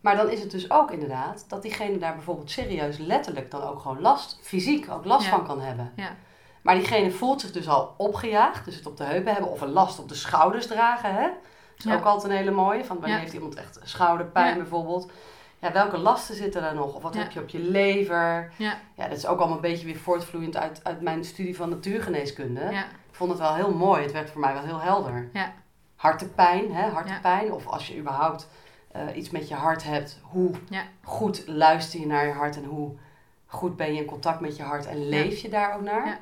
Maar dan is het dus ook inderdaad dat diegene daar bijvoorbeeld serieus letterlijk dan ook gewoon last, fysiek ook last van kan hebben. Ja. Maar diegene voelt zich dus al opgejaagd, dus het op de heupen hebben of een last op de schouders dragen. Hè? Dat is ook altijd een hele mooie. Van wanneer heeft iemand echt schouderpijn bijvoorbeeld. Ja, welke lasten zitten daar nog? Of wat heb je op je lever? Ja. ja, dat is ook allemaal een beetje weer voortvloeiend uit, uit mijn studie van natuurgeneeskunde. Ja. Ik vond het wel heel mooi. Het werd voor mij wel heel helder. Ja. Hartepijn, hè? Hartepijn. Of als je überhaupt uh, iets met je hart hebt, hoe ja. goed luister je naar je hart en hoe goed ben je in contact met je hart en leef je daar ook naar? Ja.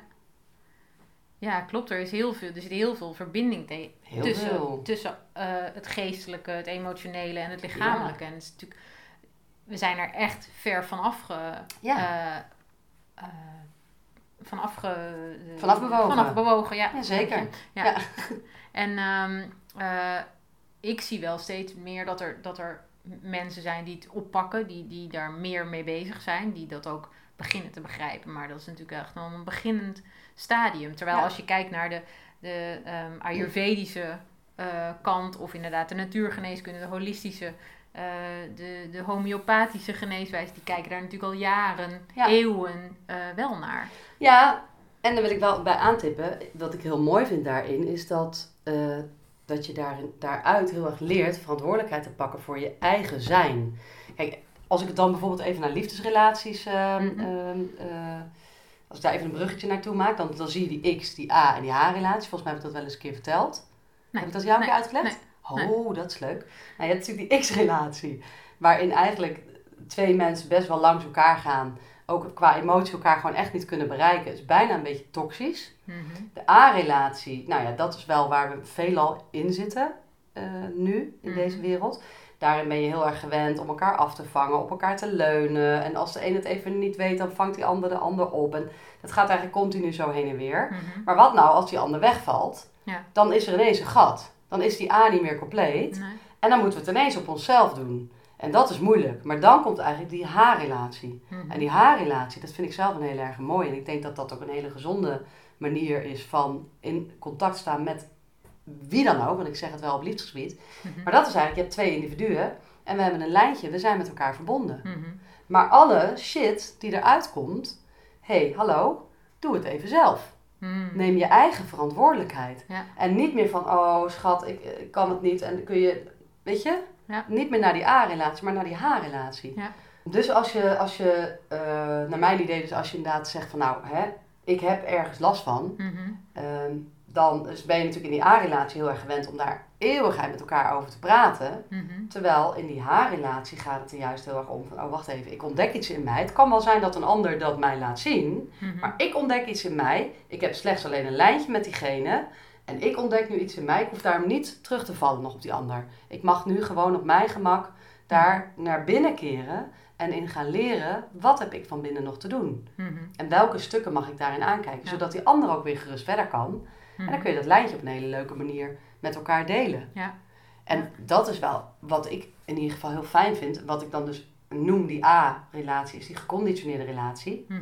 ja. klopt. Er is heel veel, er zit heel veel verbinding te, tussen, tussen uh, het geestelijke, het emotionele en het lichamelijke. En het is natuurlijk, we zijn er echt ver vanaf ge, ja. Uh, vanaf, ge, vanaf bewogen. Vanaf bewogen, ja. ja zeker. Ja. En um, ik zie wel steeds meer dat er, dat er mensen zijn die het oppakken, die, die daar meer mee bezig zijn, die dat ook beginnen te begrijpen. Maar dat is natuurlijk echt nog een beginnend stadium. Terwijl als je kijkt naar de, de um, Ayurvedische uh, kant, of inderdaad de natuurgeneeskunde, de holistische, uh, de, de homeopathische geneeswijze, die kijken daar natuurlijk al jaren, eeuwen uh, wel naar. Ja, en dan wil ik wel bij aantippen, wat ik heel mooi vind daarin, is dat dat je daarin, daaruit heel erg leert verantwoordelijkheid te pakken voor je eigen zijn. Kijk, als ik het dan bijvoorbeeld even naar liefdesrelaties, uh, als ik daar even een bruggetje naartoe maak, dan, dan zie je die X, die A en die H-relatie. Volgens mij heb ik dat wel eens een keer verteld. Nee. Heb ik dat jou nee. uitgelegd? Nee. Oh, dat is leuk. Nou, je hebt natuurlijk die X-relatie, waarin eigenlijk twee mensen best wel langs elkaar gaan ook qua emotie elkaar gewoon echt niet kunnen bereiken. Het is bijna een beetje toxisch. Mhm. De A-relatie, nou ja, dat is wel waar we veelal in zitten uh, nu in mhm. deze wereld. Daarin ben je heel erg gewend om elkaar af te vangen, op elkaar te leunen. En als de een het even niet weet, dan vangt die ander de ander op. En dat gaat eigenlijk continu zo heen en weer. Mhm. Maar wat nou als die ander wegvalt? Ja. Dan is er ineens een gat. Dan is die A niet meer compleet. En dan moeten we het ineens op onszelf doen. En dat is moeilijk. Maar dan komt eigenlijk die haarrelatie. Mm En die haarrelatie, dat vind ik zelf een heel erg mooi. En ik denk dat dat ook een hele gezonde manier is van in contact staan met wie dan ook. Want ik zeg het wel op liefdesgebied. Mhm. Maar dat is eigenlijk, je hebt twee individuen. En we hebben een lijntje, we zijn met elkaar verbonden. Mhm. Maar alle shit die eruit komt, hé, hey, hallo, doe het even zelf. Mhm. Neem je eigen verantwoordelijkheid. En niet meer van, oh schat, ik, ik kan het niet. En kun je, weet je, ja. Niet meer naar die A-relatie, maar naar die H-relatie. Ja. Dus als je, als je uh, naar mijn idee, dus als je inderdaad zegt van nou, hè, ik heb ergens last van, mm -hmm. dan ben je natuurlijk in die A-relatie heel erg gewend om daar eeuwigheid met elkaar over te praten. Mhm. Terwijl in die H-relatie gaat het er juist heel erg om van, oh wacht even, ik ontdek iets in mij. Het kan wel zijn dat een ander dat mij laat zien, mhm. maar ik ontdek iets in mij. Ik heb slechts alleen een lijntje met diegene. En ik ontdek nu iets in mij. Ik hoef daarom niet terug te vallen nog op die ander. Ik mag nu gewoon op mijn gemak daar naar binnen keren en in gaan leren wat heb ik van binnen nog te doen. Mhm. En welke stukken mag ik daarin aankijken, Ja. zodat die ander ook weer gerust verder kan. En dan Mhm. kun je dat lijntje op een hele leuke manier met elkaar delen. Ja. En dat is wel wat ik in ieder geval heel fijn vind. Wat ik dan dus noem die A-relatie, is die geconditioneerde relatie. Mhm.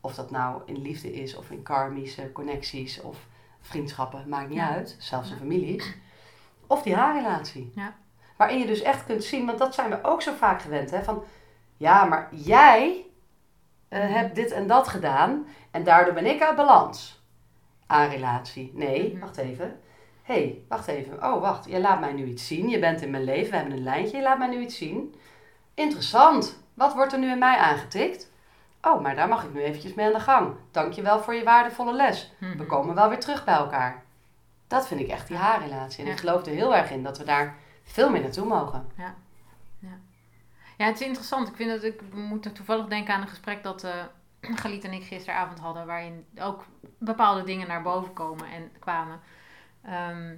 Of dat nou in liefde is, of in karmische connecties, of vriendschappen, maakt niet Ja. uit. Zelfs in Ja. families. Of die H-relatie. Ja. Waarin je dus echt kunt zien, want dat zijn we ook zo vaak gewend, hè. Van, ja, maar jij eh, Mhm. hebt dit en dat gedaan en daardoor ben ik uit balans. A-relatie. Nee, Mhm. wacht even. Hé, hey, wacht even. Oh, wacht. Je laat mij nu iets zien. Je bent in mijn leven. We hebben een lijntje. Je laat mij nu iets zien. Interessant. Wat wordt er nu in mij aangetikt? Oh, maar daar mag ik nu eventjes mee aan de gang. Dankjewel voor je waardevolle les. Mhm. We komen wel weer terug bij elkaar. Dat vind ik echt die haarrelatie. En Ja. ik geloof er heel erg in dat we daar veel meer naartoe mogen. Ja, het is interessant. Ik vind dat ik moet er toevallig denken aan een gesprek dat eh Galit en ik gisteravond hadden, waarin ook bepaalde dingen naar boven komen en kwamen. Ehm,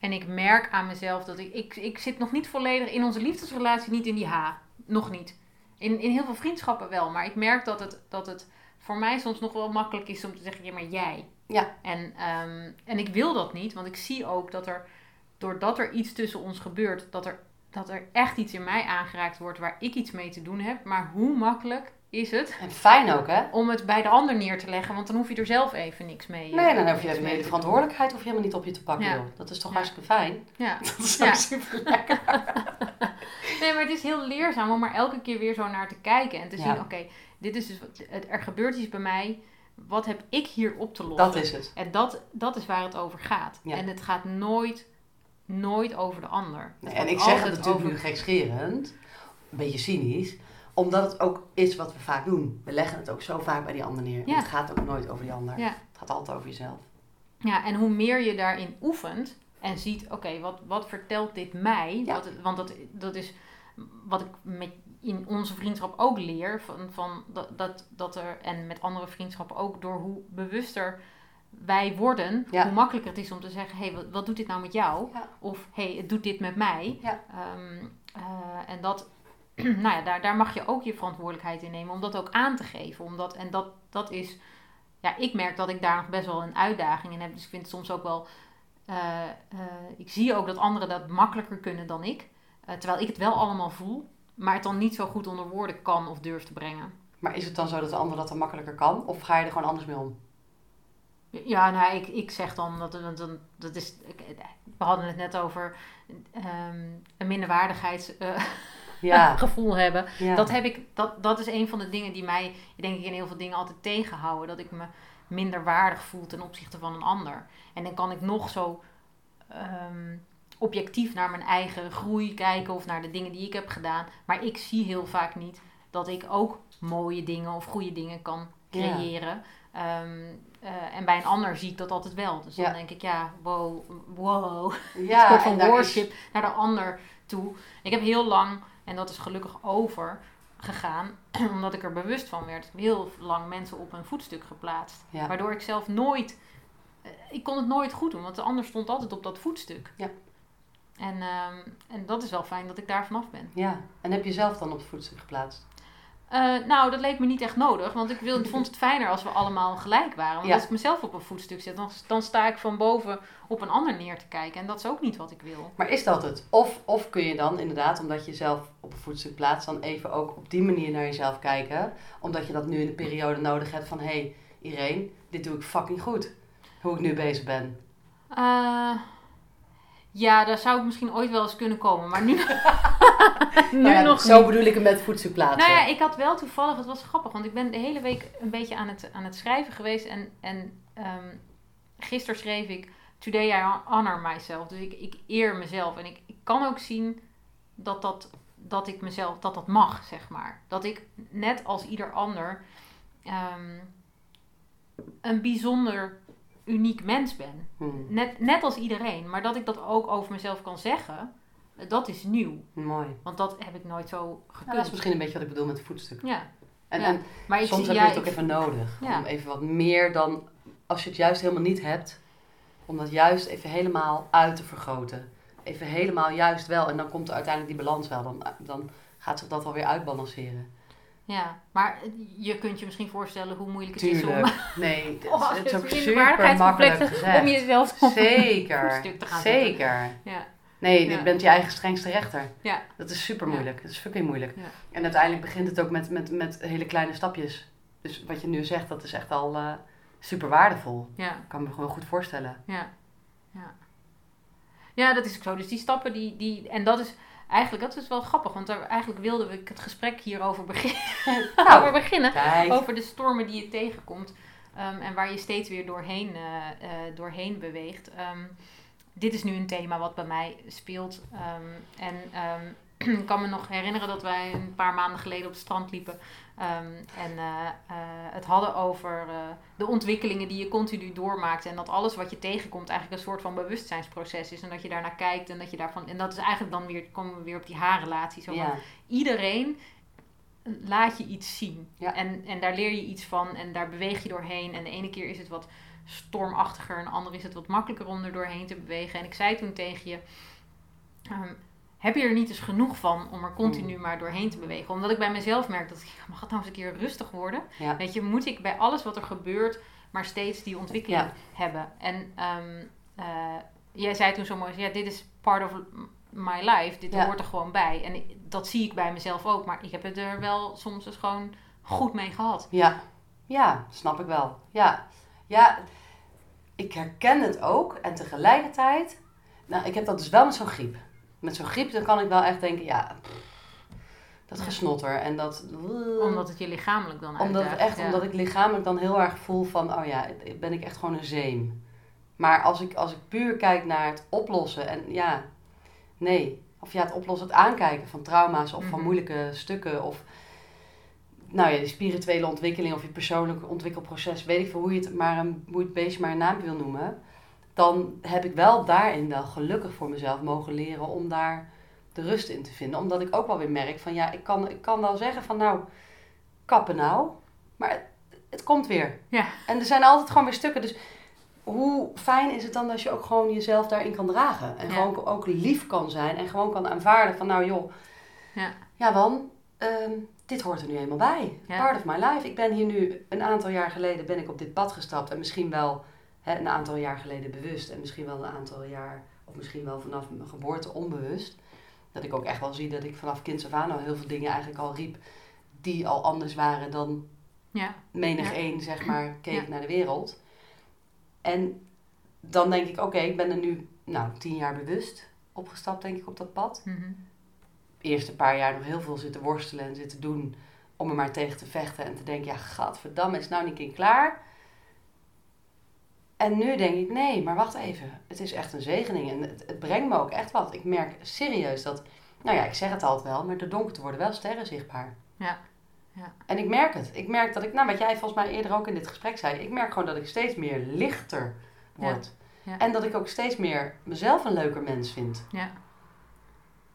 en ik merk aan mezelf dat ik, ik, ik zit nog niet volledig in onze liefdesrelatie, niet in die H. Nog niet. In, in heel veel vriendschappen wel, maar ik merk dat het, dat het voor mij soms nog wel makkelijk is om te zeggen, ja, maar jij. Ja. En, ehm, en ik wil dat niet, want ik zie ook dat er, doordat er iets tussen ons gebeurt, dat er, dat er echt iets in mij aangeraakt wordt waar ik iets mee te doen heb. Maar hoe makkelijk is het En fijn ook, hè? om het bij de ander neer te leggen, want dan hoef je er zelf even niks mee. eh, Nee, dan hoef je niks de verantwoordelijkheid hoef je helemaal niet op je te pakken, Ja. joh. Dat is toch Ja. hartstikke fijn? Ja. Dat is Ja. super lekker. Nee, maar het is heel leerzaam om er elke keer weer zo naar te kijken en te zien, oké, dit is dus er gebeurt iets bij mij. Wat heb ik hier op te lossen? Dat is het. En dat, dat is waar het over gaat. En het gaat nooit, nooit over de ander. Nee, en ik zeg het natuurlijk over- nu gekscherend, een beetje cynisch, omdat het ook is wat we vaak doen. We leggen het ook zo vaak bij die ander neer. Ja. Het gaat ook nooit over die ander. Ja. Het gaat altijd over jezelf. Ja, en hoe meer je daarin oefent en ziet, oké, wat, wat vertelt dit mij? Ja. Wat, want dat, dat is wat ik met, in onze vriendschap ook leer. Van, van dat, dat, dat er, en met andere vriendschappen ook, door hoe bewuster wij worden, Ja. hoe makkelijker het is om te zeggen, hé, hey, wat, wat doet dit nou met jou? Ja. Of hé, hey, het doet dit met mij. Ja. Ehm, eh, en dat, nou ja, daar, daar mag je ook je verantwoordelijkheid in nemen om dat ook aan te geven. Omdat, en dat, dat is, ja, ik merk dat ik daar nog best wel een uitdaging in heb. Dus ik vind het soms ook wel, eh, eh, ik zie ook dat anderen dat makkelijker kunnen dan ik. Eh, terwijl ik het wel allemaal voel, maar het dan niet zo goed onder woorden kan of durf te brengen. Maar is het dan zo dat de ander dat dan makkelijker kan? Of ga je er gewoon anders mee om? Ja, nou, ik, ik zeg dan dat, dat, dat, is. We hadden het net over ehm, een minderwaardigheidsgevoel Ja. gevoel hebben. ja. Dat, heb ik, dat, dat is een van de dingen die mij, denk ik, in heel veel dingen altijd tegenhouden. Dat ik me minder waardig voel ten opzichte van een ander. En dan kan ik nog zo ehm, objectief naar mijn eigen groei kijken of naar de dingen die ik heb gedaan. Maar ik zie heel vaak niet dat ik ook mooie dingen of goede dingen kan Ja. creëren. Ehm, eh, en bij een ander zie ik dat altijd wel. Dus dan denk ik, ja, wow, wow ja, een soort van is- worship naar de ander toe. Ik heb heel lang, en dat is gelukkig over gegaan, omdat ik er bewust van werd, heel lang mensen op een voetstuk geplaatst. Ja. Waardoor ik zelf nooit, eh, ik kon het nooit goed doen, want de ander stond altijd op dat voetstuk. Ja. En, ehm, en dat is wel fijn dat ik daar vanaf ben. Ja. En heb je zelf dan op het voetstuk geplaatst? Eh, nou, dat leek me niet echt nodig, want ik wil, vond het fijner als we allemaal gelijk waren. Want Ja. als ik mezelf op een voetstuk zet, dan, dan sta ik van boven op een ander neer te kijken. En dat is ook niet wat ik wil. Maar is dat het? Of, of kun je dan inderdaad, omdat je zelf op een voetstuk plaatst, dan even ook op die manier naar jezelf kijken? Omdat je dat nu in de periode nodig hebt van, hé hey, Irene, dit doe ik fucking goed. Hoe ik nu bezig ben. Eh, ja, daar zou ik misschien ooit wel eens kunnen komen, maar nu, nu Nou ja, nog zo niet. bedoel ik het met voetstuk plaatsen. Nou ja, ik had wel toevallig, het was grappig, want ik ben de hele week een beetje aan het, aan het schrijven geweest. En, en ehm, gisteren schreef ik Today I honor myself. Dus ik, ik eer mezelf. En ik, ik kan ook zien dat dat, dat ik mezelf, dat dat mag, zeg maar. Dat ik net als ieder ander ehm, een bijzonder uniek mens ben. Hmm, Net, net als iedereen. Maar dat ik dat ook over mezelf kan zeggen, dat is nieuw. mooi. Want dat heb ik nooit zo Nou, gekund. dat is misschien een beetje wat ik bedoel met voetstuk. Ja, En, Ja. en maar soms heb je het ook even nodig. Ja. Om even wat meer dan, als je het juist helemaal niet hebt, Om dat juist even helemaal uit te vergroten. Even helemaal juist wel. En dan komt er uiteindelijk die balans wel. Dan, dan gaat zich dat wel weer uitbalanceren. Ja, maar je kunt je misschien voorstellen hoe moeilijk het is om... Nee, het, oh, het is ook super makkelijk gezegd. Om jezelf Zeker, stuk te gaan Zeker. Ja. Nee, je bent je eigen strengste rechter. Ja. Dat is super moeilijk. Dat is fucking moeilijk. En uiteindelijk begint het ook met, met, met hele kleine stapjes. Dus wat je nu zegt, dat is echt al uh, super waardevol. Ja. Ik kan me gewoon goed voorstellen. Ja. Ja. Ja, dat is ook zo. Dus die stappen, die, die, en dat is eigenlijk, dat is wel grappig, want daar, eigenlijk wilde ik het gesprek hierover beginnen. Nou, over beginnen. Over de stormen die je tegenkomt um, en waar je steeds weer doorheen, uh, uh, doorheen beweegt. Um, dit is nu een thema wat bij mij speelt. Um, en ik kan me nog herinneren dat wij een paar maanden geleden op het strand liepen. Um, en uh, uh, het hadden over uh, de ontwikkelingen die je continu doormaakt. En dat alles wat je tegenkomt eigenlijk een soort van bewustzijnsproces is. En dat je daarnaar kijkt en dat je daarvan. En dat is eigenlijk dan weer, komen we weer op die haarrelatie. Zo ja. Iedereen laat je iets zien. Ja. En, en daar leer je iets van en daar beweeg je doorheen. En de ene keer is het wat stormachtiger en de andere is het wat makkelijker om er doorheen te bewegen. En ik zei toen tegen je. Um, heb je er niet eens genoeg van om er continu hmm. maar doorheen te bewegen? Omdat ik bij mezelf merk dat ik, mag het nou eens een keer rustig worden? Weet je, moet ik bij alles wat er gebeurt maar steeds die ontwikkeling hebben? En um, uh, jij zei toen zo mooi, ja, dit is part of my life. Dit hoort er gewoon bij. En dat zie ik bij mezelf ook. Maar ik heb het er wel soms dus gewoon goed mee gehad. Ja, ja, snap ik wel. Ja, ja ik herken het ook. En tegelijkertijd, nou, ik heb dat dus wel met zo'n griep met zo'n griep, dan kan ik wel echt denken, ja, dat gesnotter en dat... Omdat het je lichamelijk dan omdat Echt, omdat ik lichamelijk dan heel erg voel van, oh ja, ben ik echt gewoon een zeem. Maar als ik, als ik puur kijk naar het oplossen en ja, nee. Of ja, het oplossen, het aankijken van trauma's of van mhm. moeilijke stukken of... Nou ja, die spirituele ontwikkeling of je persoonlijke ontwikkelproces, weet ik veel hoe je het maar een, hoe je het beestje maar een naam wil noemen dan heb ik wel daarin wel gelukkig voor mezelf mogen leren om daar de rust in te vinden. Omdat ik ook wel weer merk van ja, ik kan, ik kan wel zeggen van nou, kappen nou. Maar het, het komt weer. Ja. En er zijn altijd gewoon weer stukken. Dus hoe fijn is het dan als je ook gewoon jezelf daarin kan dragen. En gewoon ook lief kan zijn. En gewoon kan aanvaarden van nou joh, ja, ja Wan, ehm, dit hoort er nu eenmaal bij. Part of my life. Ik ben hier nu een aantal jaar geleden ben ik op dit pad gestapt. En misschien wel hè, een aantal jaar geleden bewust en misschien wel een aantal jaar, of misschien wel vanaf mijn geboorte onbewust. Dat ik ook echt wel zie dat ik vanaf kinds af aan al heel veel dingen eigenlijk al riep die al anders waren dan ja. menig ja. één, zeg maar, keek naar de wereld. En dan denk ik, oké, ik ben er nu nou, tien jaar bewust opgestapt, denk ik, op dat pad. Mm -hmm. Eerste paar jaar nog heel veel zitten worstelen en zitten doen om er maar tegen te vechten en te denken, ja, gadverdamme, is nou niet een keer klaar. En nu denk ik, nee, maar wacht even. Het is echt een zegening en het, het, brengt me ook echt wat. Ik merk serieus dat, nou ja, ik zeg het altijd wel, maar de donkerte worden wel sterren zichtbaar. Ja. ja. En ik merk het. Ik merk dat ik, nou wat jij volgens mij eerder ook in dit gesprek zei, ik merk gewoon dat ik steeds meer lichter word. Ja. En dat ik ook steeds meer mezelf een leuker mens vind. Ja.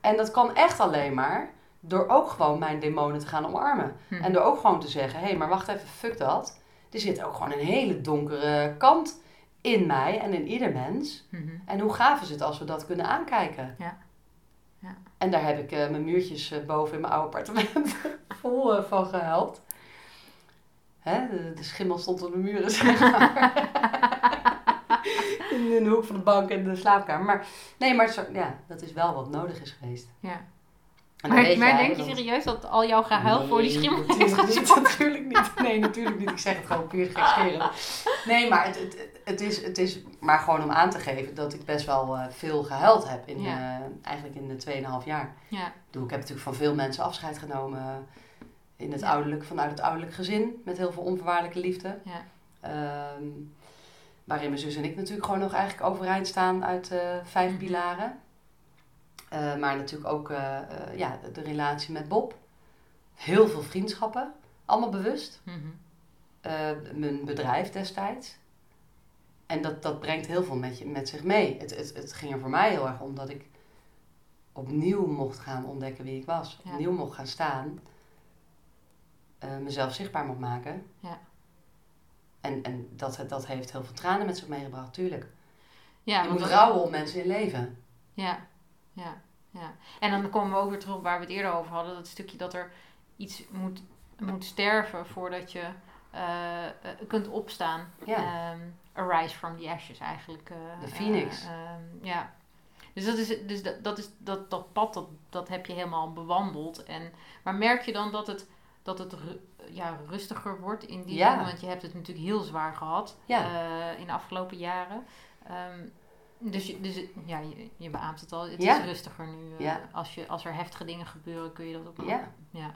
En dat kan echt alleen maar door ook gewoon mijn demonen te gaan omarmen. Hm. En door ook gewoon te zeggen, hé, hey, maar wacht even, fuck dat. Er zit ook gewoon een hele donkere kant in mij en in ieder mens. Mhm. En hoe gaaf is het als we dat kunnen aankijken? Ja. ja. En daar heb ik uh, mijn muurtjes uh, boven in mijn oude appartement vol uh, van gehuild. Hè? De, de, schimmel stond op de muren, zeg maar. in, in, de hoek van de bank en de slaapkamer. Maar nee, maar zo, ja, dat is wel wat nodig is geweest. Ja. Maar, maar denk je serieus dat al jouw gehuil voor die schimmel is niet, Natuurlijk niet. Nee, natuurlijk niet. Ik zeg het gewoon puur gekscherend. Nee, maar het, het, het, is, het is maar gewoon om aan te geven dat ik best wel uh, veel gehuild heb. In, ja. uh, eigenlijk in de 2,5 jaar. Ja. Ik, bedoel, ik heb natuurlijk van veel mensen afscheid genomen in het ouderlijk, vanuit het ouderlijk gezin. Met heel veel onvoorwaardelijke liefde. Ja. Um, waarin mijn zus en ik natuurlijk gewoon nog eigenlijk overeind staan uit uh, vijf mhm. pilaren. Uh, maar natuurlijk ook uh, uh, ja, de, de, relatie met Bob. Heel veel vriendschappen, allemaal bewust. Mm -hmm. mijn bedrijf destijds. En dat, dat brengt heel veel met, je, met zich mee. Het, het, het ging er voor mij heel erg om dat ik opnieuw mocht gaan ontdekken wie ik was. Ja. Opnieuw mocht gaan staan. mezelf zichtbaar mocht maken. Ja. En, en dat, dat heeft heel veel tranen met zich meegebracht, tuurlijk. Ja, je moet rouwen om mensen in leven. Ja, ja, ja. En dan komen we ook weer terug waar we het eerder over hadden. Dat stukje dat er iets moet, moet sterven voordat je uh, kunt opstaan. Ja. Um, arise from the ashes eigenlijk. Uh, de phoenix. Um, ja. Dus, dat, is, dus dat, dat, is, dat, dat pad, dat, dat heb je helemaal bewandeld. En, maar merk je dan dat het, dat het ja, rustiger wordt in die ja. Want je hebt het natuurlijk heel zwaar gehad in de afgelopen jaren. Um, dus, dus ja, je, je beaamt het al. Het is rustiger nu. Uh, als, je, als er heftige dingen gebeuren, kun je dat ook Ja. ja.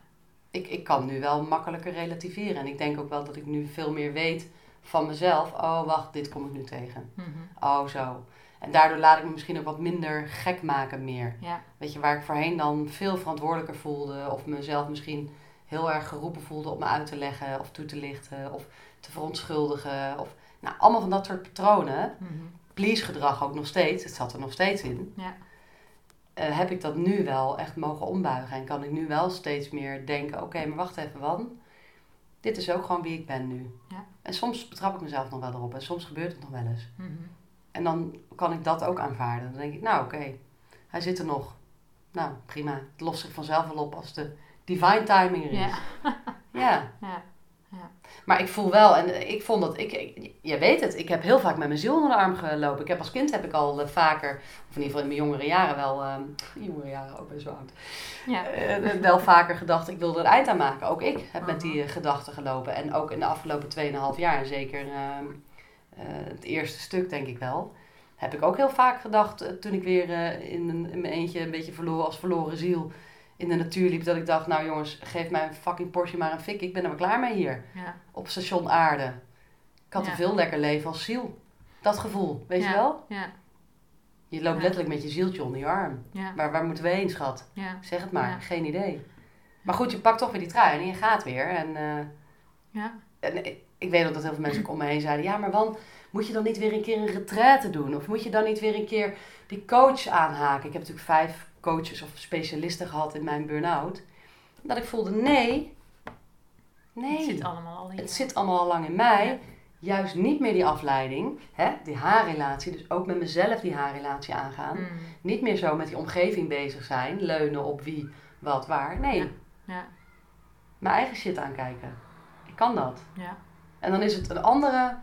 Ik, ik kan nu wel makkelijker relativeren. En ik denk ook wel dat ik nu veel meer weet van mezelf. Oh, wacht, dit kom ik nu tegen. Mhm. Oh, zo. En daardoor laat ik me misschien ook wat minder gek maken meer. Ja. Weet je, waar ik voorheen dan veel verantwoordelijker voelde. Of mezelf misschien heel erg geroepen voelde om me uit te leggen. Of toe te lichten. Of te verontschuldigen. Of, nou, allemaal van dat soort patronen. Mhm please gedrag ook nog steeds, het zat er nog steeds in. Ja. Uh, heb ik dat nu wel echt mogen ombuigen. En kan ik nu wel steeds meer denken, oké, maar wacht even, Wan. Dit is ook gewoon wie ik ben nu. Ja. En soms betrap ik mezelf nog wel erop. En soms gebeurt het nog wel eens. Mm -hmm. En dan kan ik dat ook aanvaarden. Dan denk ik, nou oké, hij zit er nog. Nou, prima. Het lost zich vanzelf wel op als de divine timing er is. Ja. ja. ja. Maar ik voel wel, en ik vond dat, ik, ik, je weet het, ik heb heel vaak met mijn ziel onder de arm gelopen. Ik heb als kind heb ik al uh, vaker, of in ieder geval in mijn jongere jaren wel, uh, jongere jaren ook best wel oud, ja. Uh, wel vaker gedacht, ik wilde er eind aan maken. Ook ik heb met die gedachten gelopen. En ook in de afgelopen 2,5 jaar, en zeker ehm, het eerste stuk denk ik wel, heb ik ook heel vaak gedacht, toen ik weer in, in mijn eentje een beetje verloren als verloren ziel in de natuur liep, dat ik dacht, nou jongens, geef mij een fucking Porsche maar een fik, ik ben er wel klaar mee hier. Ja. Op station aarde. Ik had ja. een veel lekker leven als ziel. Dat gevoel, weet je wel? Ja. Je loopt letterlijk met je zieltje onder je arm. Waar, waar moeten we heen, schat? Zeg het maar, geen idee. Maar goed, je pakt toch weer die trui en je gaat weer. En, uh, ja. en ik, weet ook dat heel veel mensen om me heen zeiden, ja, maar Wan, moet je dan niet weer een keer een retraite doen? Of moet je dan niet weer een keer die coach aanhaken? Ik heb natuurlijk vijf coaches of specialisten gehad in mijn burn-out. Dat ik voelde, nee, nee. Het zit allemaal al in Het zit allemaal al lang in mij. Juist niet meer die afleiding, hè, die haarrelatie, dus ook met mezelf die haarrelatie aangaan. Mm. Niet meer zo met die omgeving bezig zijn, leunen op wie, wat, waar. Nee. Ja. ja. Mijn eigen shit aankijken. Ik kan dat. Ja. En dan is het een andere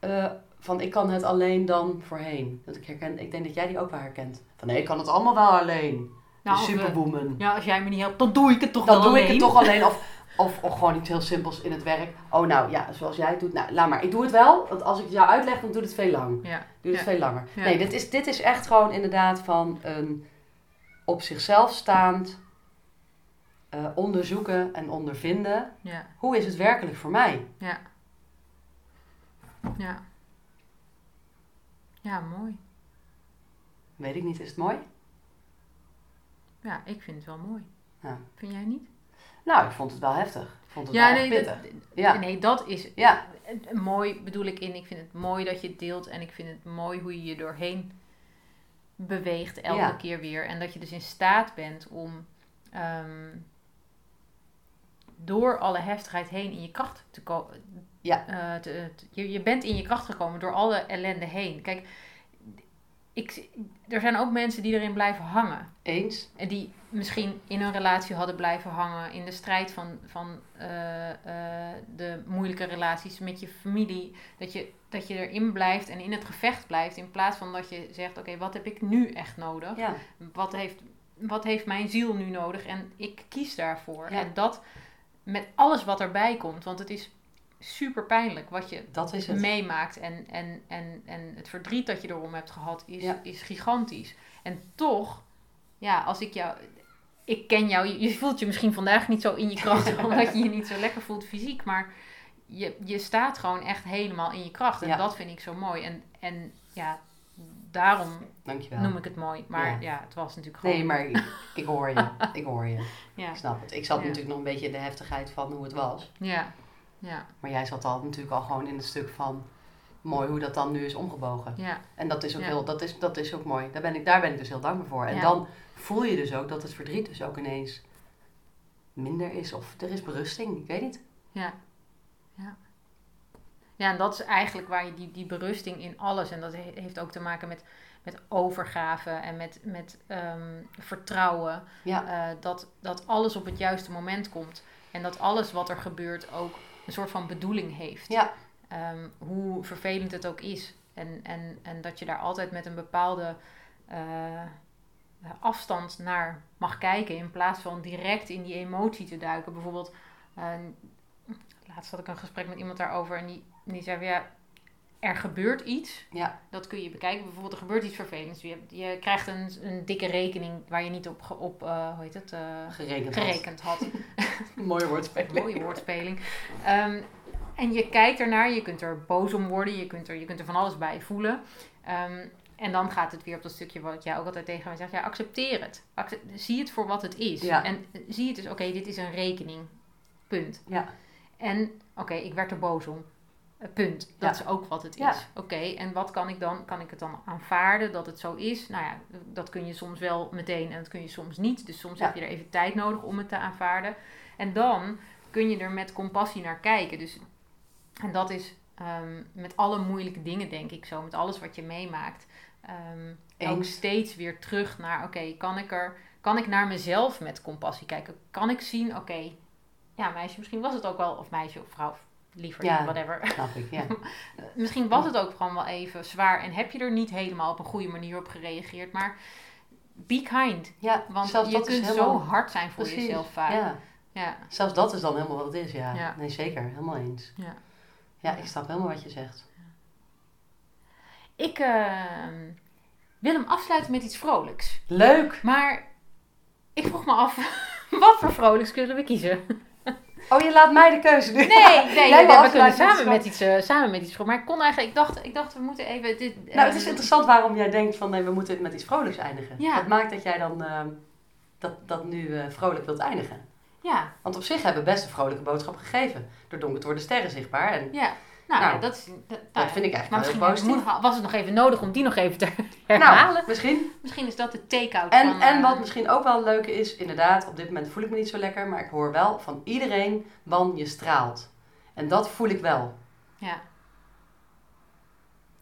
uh, van ik kan het alleen dan voorheen. Dat ik, herken, ik denk dat jij die ook wel herkent. Van nee, ik kan het allemaal wel alleen. Nou, superwoman. ja, als jij me niet helpt, dan doe ik het toch dan wel alleen. Dan doe ik het toch alleen. Of, of, of gewoon iets heel simpels in het werk. Oh nou, ja, zoals jij het doet. Nou, laat maar. Ik doe het wel. Want als ik het jou uitleg, dan doe het veel lang. Ja. Doe het veel langer. Nee, dit is, dit is echt gewoon inderdaad van een op zichzelf staand uh, onderzoeken en ondervinden. Ja. Hoe is het werkelijk voor mij? Ja. Ja. Ja, mooi. Weet ik niet, is het mooi? Ja, ik vind het wel mooi. Ja. Vind jij niet? Nou, ik vond het wel heftig. Ik vond het ja, wel nee, pittig. Dat, ja. Nee, dat is ja. mooi, bedoel ik in. Ik vind het mooi dat je het deelt en ik vind het mooi hoe je je doorheen beweegt elke keer weer. En dat je dus in staat bent om ehm, door alle heftigheid heen in je kracht te komen. Ja. Uh, je, je bent in je kracht gekomen door alle ellende heen. Kijk, ik, er zijn ook mensen die erin blijven hangen. Eens. En die misschien in een relatie hadden blijven hangen. In de strijd van, van uh, uh, de moeilijke relaties met je familie. Dat je, dat je erin blijft en in het gevecht blijft. In plaats van dat je zegt, oké, wat heb ik nu echt nodig? Ja. Wat, heeft, wat heeft mijn ziel nu nodig? En ik kies daarvoor. Ja. En dat met alles wat erbij komt. Want het is super pijnlijk wat je dat is het. meemaakt. En, en, en, en het verdriet dat je erom hebt gehad is, is gigantisch. En toch, ja, als ik jou. Ik ken jou, je, voelt je misschien vandaag niet zo in je kracht, omdat je je niet zo lekker voelt fysiek. Maar je, je staat gewoon echt helemaal in je kracht. En dat vind ik zo mooi. En, en ja, daarom Dankjewel. noem ik het mooi. Maar ja, het was natuurlijk gewoon... Nee, maar ik, ik hoor je. ik hoor je. Ja. Ik snap het. Ik zat natuurlijk nog een beetje in de heftigheid van hoe het was. Ja. Ja. Maar jij zat al natuurlijk al gewoon in het stuk van mooi hoe dat dan nu is omgebogen. Ja. En dat is ook heel, dat is, dat is ook mooi. Daar ben ik, daar ben ik dus heel dankbaar voor. En dan voel je dus ook dat het verdriet dus ook ineens minder is. Of er is berusting, ik weet niet. Ja. Ja. Ja, en dat is eigenlijk waar je die, die berusting in alles, en dat heeft ook te maken met, met overgave en met, met ehm, vertrouwen, Ja. eh, dat, dat alles op het juiste moment komt. En dat alles wat er gebeurt ook een soort van bedoeling heeft. Ja. Ehm, hoe vervelend het ook is. En, en, en dat je daar altijd met een bepaalde eh, afstand naar mag kijken. In plaats van direct in die emotie te duiken. Bijvoorbeeld, eh, laatst had ik een gesprek met iemand daarover. En die, die zei ja, er gebeurt iets. Ja. Dat kun je bekijken. Bijvoorbeeld, er gebeurt iets vervelends. Je, je krijgt een, een dikke rekening waar je niet op, op eh, hoe heet het, eh, Gerekend. had. gerekend had. Mooie woordspeling. Mooie woordspeling. Ehm, en je kijkt ernaar, je kunt er boos om worden, je kunt er, je kunt er van alles bij voelen. Ehm, en dan gaat het weer op dat stukje wat jij ook altijd tegen mij zegt. Ja, accepteer het. Zie het voor wat het is. Ja. En zie het dus, oké, dit is een rekening. Punt. Ja. En oké, ik werd er boos om. Punt. Dat Ja. is ook wat het is. Ja. Oké, en wat kan ik dan? Kan ik het dan aanvaarden dat het zo is? Nou ja, dat kun je soms wel meteen en dat kun je soms niet. Dus soms Ja. heb je er even tijd nodig om het te aanvaarden. En dan kun je er met compassie naar kijken. Dus, en dat is ehm, met alle moeilijke dingen, denk ik zo. Met alles wat je meemaakt. ehm, ook steeds weer terug naar, oké, kan ik er... Kan ik naar mezelf met compassie kijken? Kan ik zien, oké, ja, meisje, misschien was het ook wel... Of meisje of vrouw, liever, Ja. whatever. Snap ik, ja. Misschien was het ook gewoon wel even zwaar en heb je er niet helemaal op een goede manier op gereageerd. Maar be kind. Ja, Want zelfs je kunt helemaal... zo hard zijn voor Precies, jezelf vaak. Ja. Ja, zelfs dat is dan helemaal wat het is, ja. Ja. Nee, zeker. Helemaal eens. Ja. Ja, ik snap helemaal wat je zegt. Ik ehm, wil hem afsluiten met iets vrolijks. Leuk! Maar ik vroeg me af, wat voor vrolijks kunnen we kiezen? Oh, je laat mij de keuze nu. Nee, nee, Jij we, kunnen afsluiten samen met iets, eh, samen met iets Maar ik kon eigenlijk, ik dacht, ik dacht we moeten even... Dit, Nou, het is ehm, interessant waarom jij denkt van nee, we moeten met iets vrolijks eindigen. Ja. Wat maakt dat jij dan ehm, dat, dat nu eh, vrolijk wilt eindigen? Ja, Want op zich hebben we best een vrolijke boodschap gegeven. Door donker te worden sterren zichtbaar. En ja. Nou, Nou, dat is... Dat, dat nou, vind ik maar eigenlijk wel misschien positief. was het nog even nodig om die nog even te herhalen. Nou, misschien. Misschien is dat de take-out En, van... en eh, wat misschien ook wel leuk is, inderdaad, op dit moment voel ik me niet zo lekker. Maar ik hoor wel van iedereen, man, je straalt. En dat voel ik wel. Ja,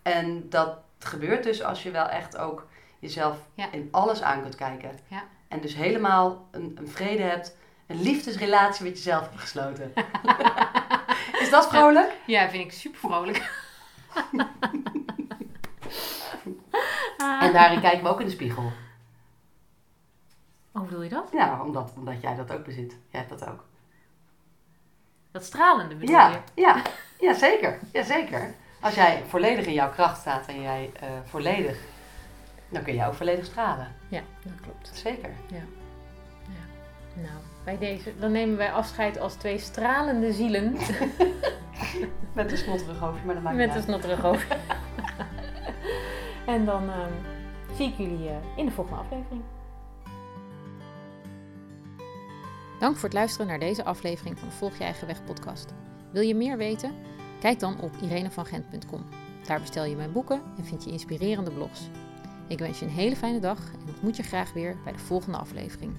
En dat gebeurt dus als je wel echt ook jezelf Ja. in alles aan kunt kijken. Ja. En dus helemaal een, een vrede hebt, een liefdesrelatie met jezelf hebt gesloten. Is dat vrolijk? ja vind ik super vrolijk. En daarin kijken we ook in de spiegel. Hoe bedoel je dat? Nou, omdat, omdat jij dat ook bezit. Jij hebt dat ook. Dat stralende bedoel Ja, je? ja, ja, zeker. ja, zeker. Als jij volledig in jouw kracht staat en jij eh, volledig, dan kun jij ook volledig stralen. Ja, dat klopt. Zeker. Nou, bij deze, dan nemen wij afscheid als twee stralende zielen. Met een snotterig hoofdje, maar dat maakt met niet een snotterig en dan ehm, zie ik jullie eh, in de volgende aflevering. Dank voor het luisteren naar deze aflevering van de Volg je eigen weg podcast. Wil je meer weten? Kijk dan op irenevangent.com. Daar bestel je mijn boeken en vind je inspirerende blogs. Ik wens je een hele fijne dag en ontmoet je graag weer bij de volgende aflevering.